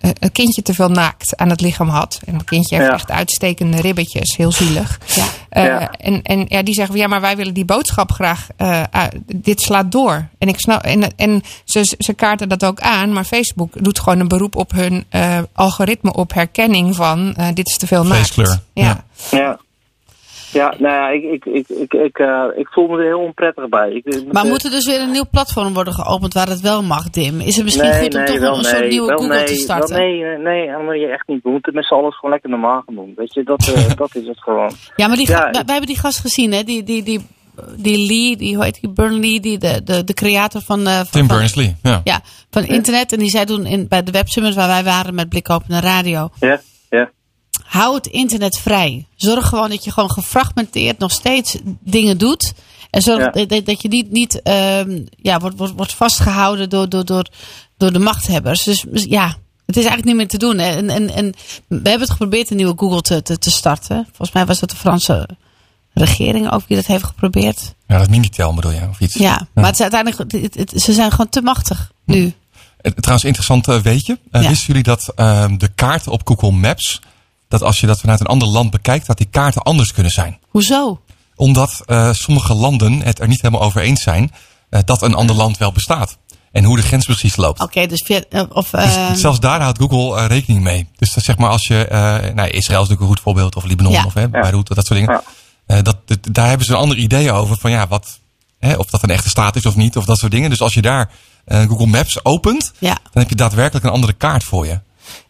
een kindje te veel naakt aan het lichaam had. En het kindje heeft echt uitstekende ribbetjes, heel zielig. En, en ja, die zeggen ja, maar wij willen die boodschap graag. dit slaat door. En, ik snap, en, en ze, ze kaarten dat ook aan, maar Facebook doet gewoon een beroep op hun algoritme op herkenning van dit is te veel naakt. Ja. ja. Ja. Nou ja, ik, ik, ik, ik, ik, eh, ik voel me er heel onprettig bij. Ik, ik- Maar eh, moet er dus weer een nieuw platform worden geopend waar het wel mag, Dim? Is het misschien nee, goed om nee, toch wel een soort nee, nieuwe wel Google nee, te starten? Wel nee, eh, nee, je echt niet. We moeten met z'n allen gewoon lekker normaal gaan doen. Weet je, dat, eh, dat is het gewoon. Ja, maar die, Ja, ga- ik- wij, hebben die gast gezien, hè? Die, die, die, die Lee, die, hoe heet die? Burnley, die, de, de, de creator van, eh, van, Tim Berners-Lee. Ja. Ja, van internet. En die zei toen in, bij de websummit waar wij waren met Blik Open Radio. Ja. Hou het internet vrij. Zorg gewoon dat je gewoon gefragmenteerd nog steeds dingen doet. En zorg Ja. dat, dat je niet, niet ehm, ja, wordt, wordt, wordt vastgehouden door, door, door, door de machthebbers. Dus ja, het is eigenlijk niet meer te doen. hè. En, en, en we hebben het geprobeerd een nieuwe Google te, te, te starten. Volgens mij was dat de Franse regering ook die dat heeft geprobeerd. Ja, dat Minitel bedoel je, of iets. Ja, maar het is uiteindelijk, het, het- ze zijn gewoon te machtig nu. Eh, Trouwens, interessant eh, weetje. Eh, Ja. Wisten jullie dat ehm, de kaarten op Google Maps, dat als je dat vanuit een ander land bekijkt, dat die kaarten anders kunnen zijn? Hoezo? Omdat eh, sommige landen het er niet helemaal over eens zijn eh, dat een ander land wel bestaat. En hoe de grens precies loopt. Oké, dus via, eh, of, Dus zelfs daar houdt Google rekening mee. Dus dat zeg maar als je, eh, nou, Israël is natuurlijk een goed voorbeeld, of Libanon, Ja. of hè, Beirut, dat soort dingen. Ja. Eh, dat, dat- daar hebben ze een ander idee over van ja, wat, hè, of dat een echte staat is of niet, of dat soort dingen. Dus als je daar eh, Google Maps opent, ja. dan heb je daadwerkelijk een andere kaart voor je.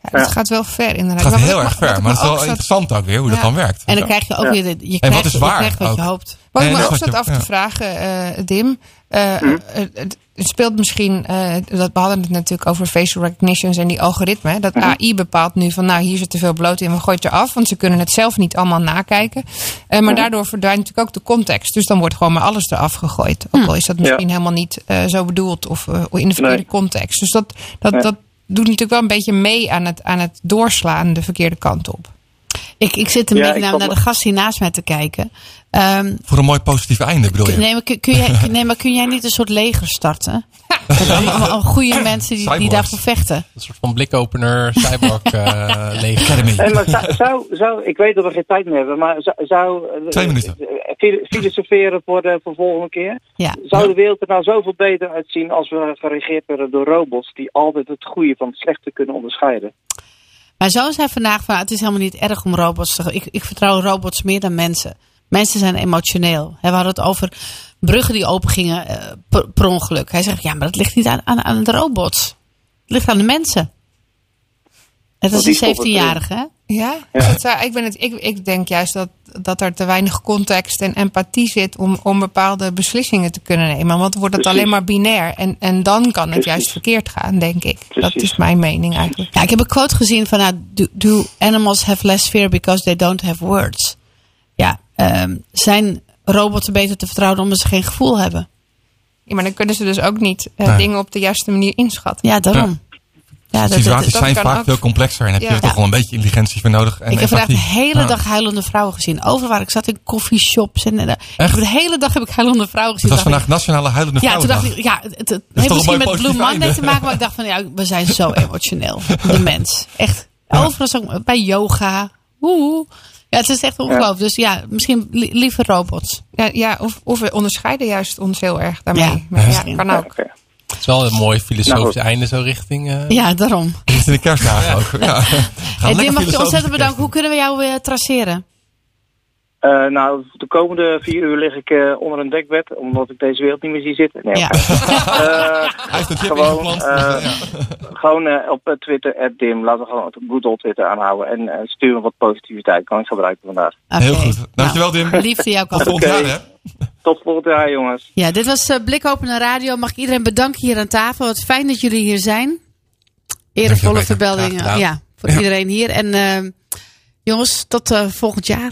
Ja, dat gaat wel ver inderdaad. Het gaat heel erg ver, maar het is wel interessant ook weer hoe dat dan werkt. En dan krijg je ook Ja. weer, de- je En krijgt, wat is je waar wat je hoopt. Wat ik me dat ook zat je- af te ja. vragen, eh, Dim. eh, Hm? het, het speelt misschien, eh, dat, we hadden het natuurlijk over facial recognitions en die algoritmen. Dat Mhm. AI bepaalt nu van nou hier zit te veel bloot in, we gooien het eraf. Want ze kunnen het zelf niet allemaal nakijken. Eh, maar daardoor verdwijnt natuurlijk ook de context. Dus dan wordt gewoon maar alles eraf gegooid. Ook al is dat misschien helemaal niet eh, zo bedoeld of eh, in de verkeerde Nee. context. Dus dat, dat, Nee. dat doet natuurlijk wel een beetje mee aan het, aan het doorslaan de verkeerde kant op. Ik, ik zit een Ja, beetje naar, de gast hier naast mij te kijken. Ehm, Voor een mooi positief einde bedoel je? nee, maar kun, kun jij, nee, maar kun jij niet een soort leger starten? Met allemaal, allemaal goede mensen die, die daarvoor vechten. Een soort van blikopener, cyborg eh leger. Academy. Hey, maar zou, zou, zou, ik weet dat we geen tijd meer hebben, maar zou, zou eh, Twee minuten. eh, fil- filosoferen voor de voor volgende keer? Ja. Zou de wereld er nou zoveel beter uitzien als we geregeerd werden door robots die altijd het goede van het slechte kunnen onderscheiden? Mijn zoon zei vandaag van, het is helemaal niet erg om robots te... Ik, ik vertrouw robots meer dan mensen. Mensen zijn emotioneel. We hadden het over bruggen die opengingen eh, per, per ongeluk. Hij zegt, ja, maar dat ligt niet aan, aan, aan de robots. Het ligt aan de mensen. Het is een stoppen het 17-jarige, hè? Ja, Dat zou, ik, ben het, ik, ik denk juist dat, dat er te weinig context en empathie zit om, om bepaalde beslissingen te kunnen nemen. Want dan wordt het Precies. alleen maar binair. En, en dan kan het Precies. juist verkeerd gaan, denk ik. Dat is mijn mening eigenlijk. Ja, ik heb een quote gezien van, nou, do, do animals have less fear because they don't have words? Ja, ehm, zijn robots beter te vertrouwen omdat ze geen gevoel hebben? Ja, maar dan kunnen ze dus ook niet eh, Nee. dingen op de juiste manier inschatten. Ja, daarom. Ja, dat, dat, Situaties dat zijn vaak ook. veel complexer en heb je Ja. er toch wel een beetje intelligentie voor nodig. En ik heb vandaag de hele Ja. dag huilende vrouwen gezien. Overal waar ik zat in coffeeshops. En, en, heb de hele dag heb ik huilende vrouwen gezien. Het was vandaag Nationale Huilende ik- ja, toen dacht ik, ja, het, heeft misschien met Blue Monday te maken. Maar ik dacht van, ja, we zijn zo emotioneel. De mens. Echt. Overal zo, bij yoga. Oeh. Ja, het is echt ongelooflijk. Dus ja, misschien li- liever robots. Ja, ja of, of we onderscheiden juist ons heel erg daarmee. Ja. Maar ja, Ja. kan ook. Is wel een mooi filosofisch Nou, einde zo richting... eh, Ja, daarom. In de kerstdagen ook. Ja. Hey, Dim, mag je ontzettend bedanken. Hoe kunnen we jou weer traceren? Eh, nou, de komende vier uur lig ik eh, onder een dekbed, omdat ik deze wereld niet meer zie zitten. Nee, Ja. Eh, Hij heeft Gewoon, ja. gewoon eh, op Twitter, @dim. Laten we gewoon het good old Twitter aanhouden. En eh, stuur me wat positiviteit. Kan ik gebruiken vandaag. Heel goed. Dankjewel, Dim. Nou, liefde jouw Tot kant. volgend Oké. jaar, hè? Tot volgend jaar, jongens. Ja, dit was uh, Blikopenen Radio. Mag ik iedereen bedanken hier aan tafel. Wat fijn dat jullie hier zijn. Eervolle Dankjewel, verbeldingen ja, voor Ja. iedereen hier. En uh, jongens, tot uh, volgend jaar.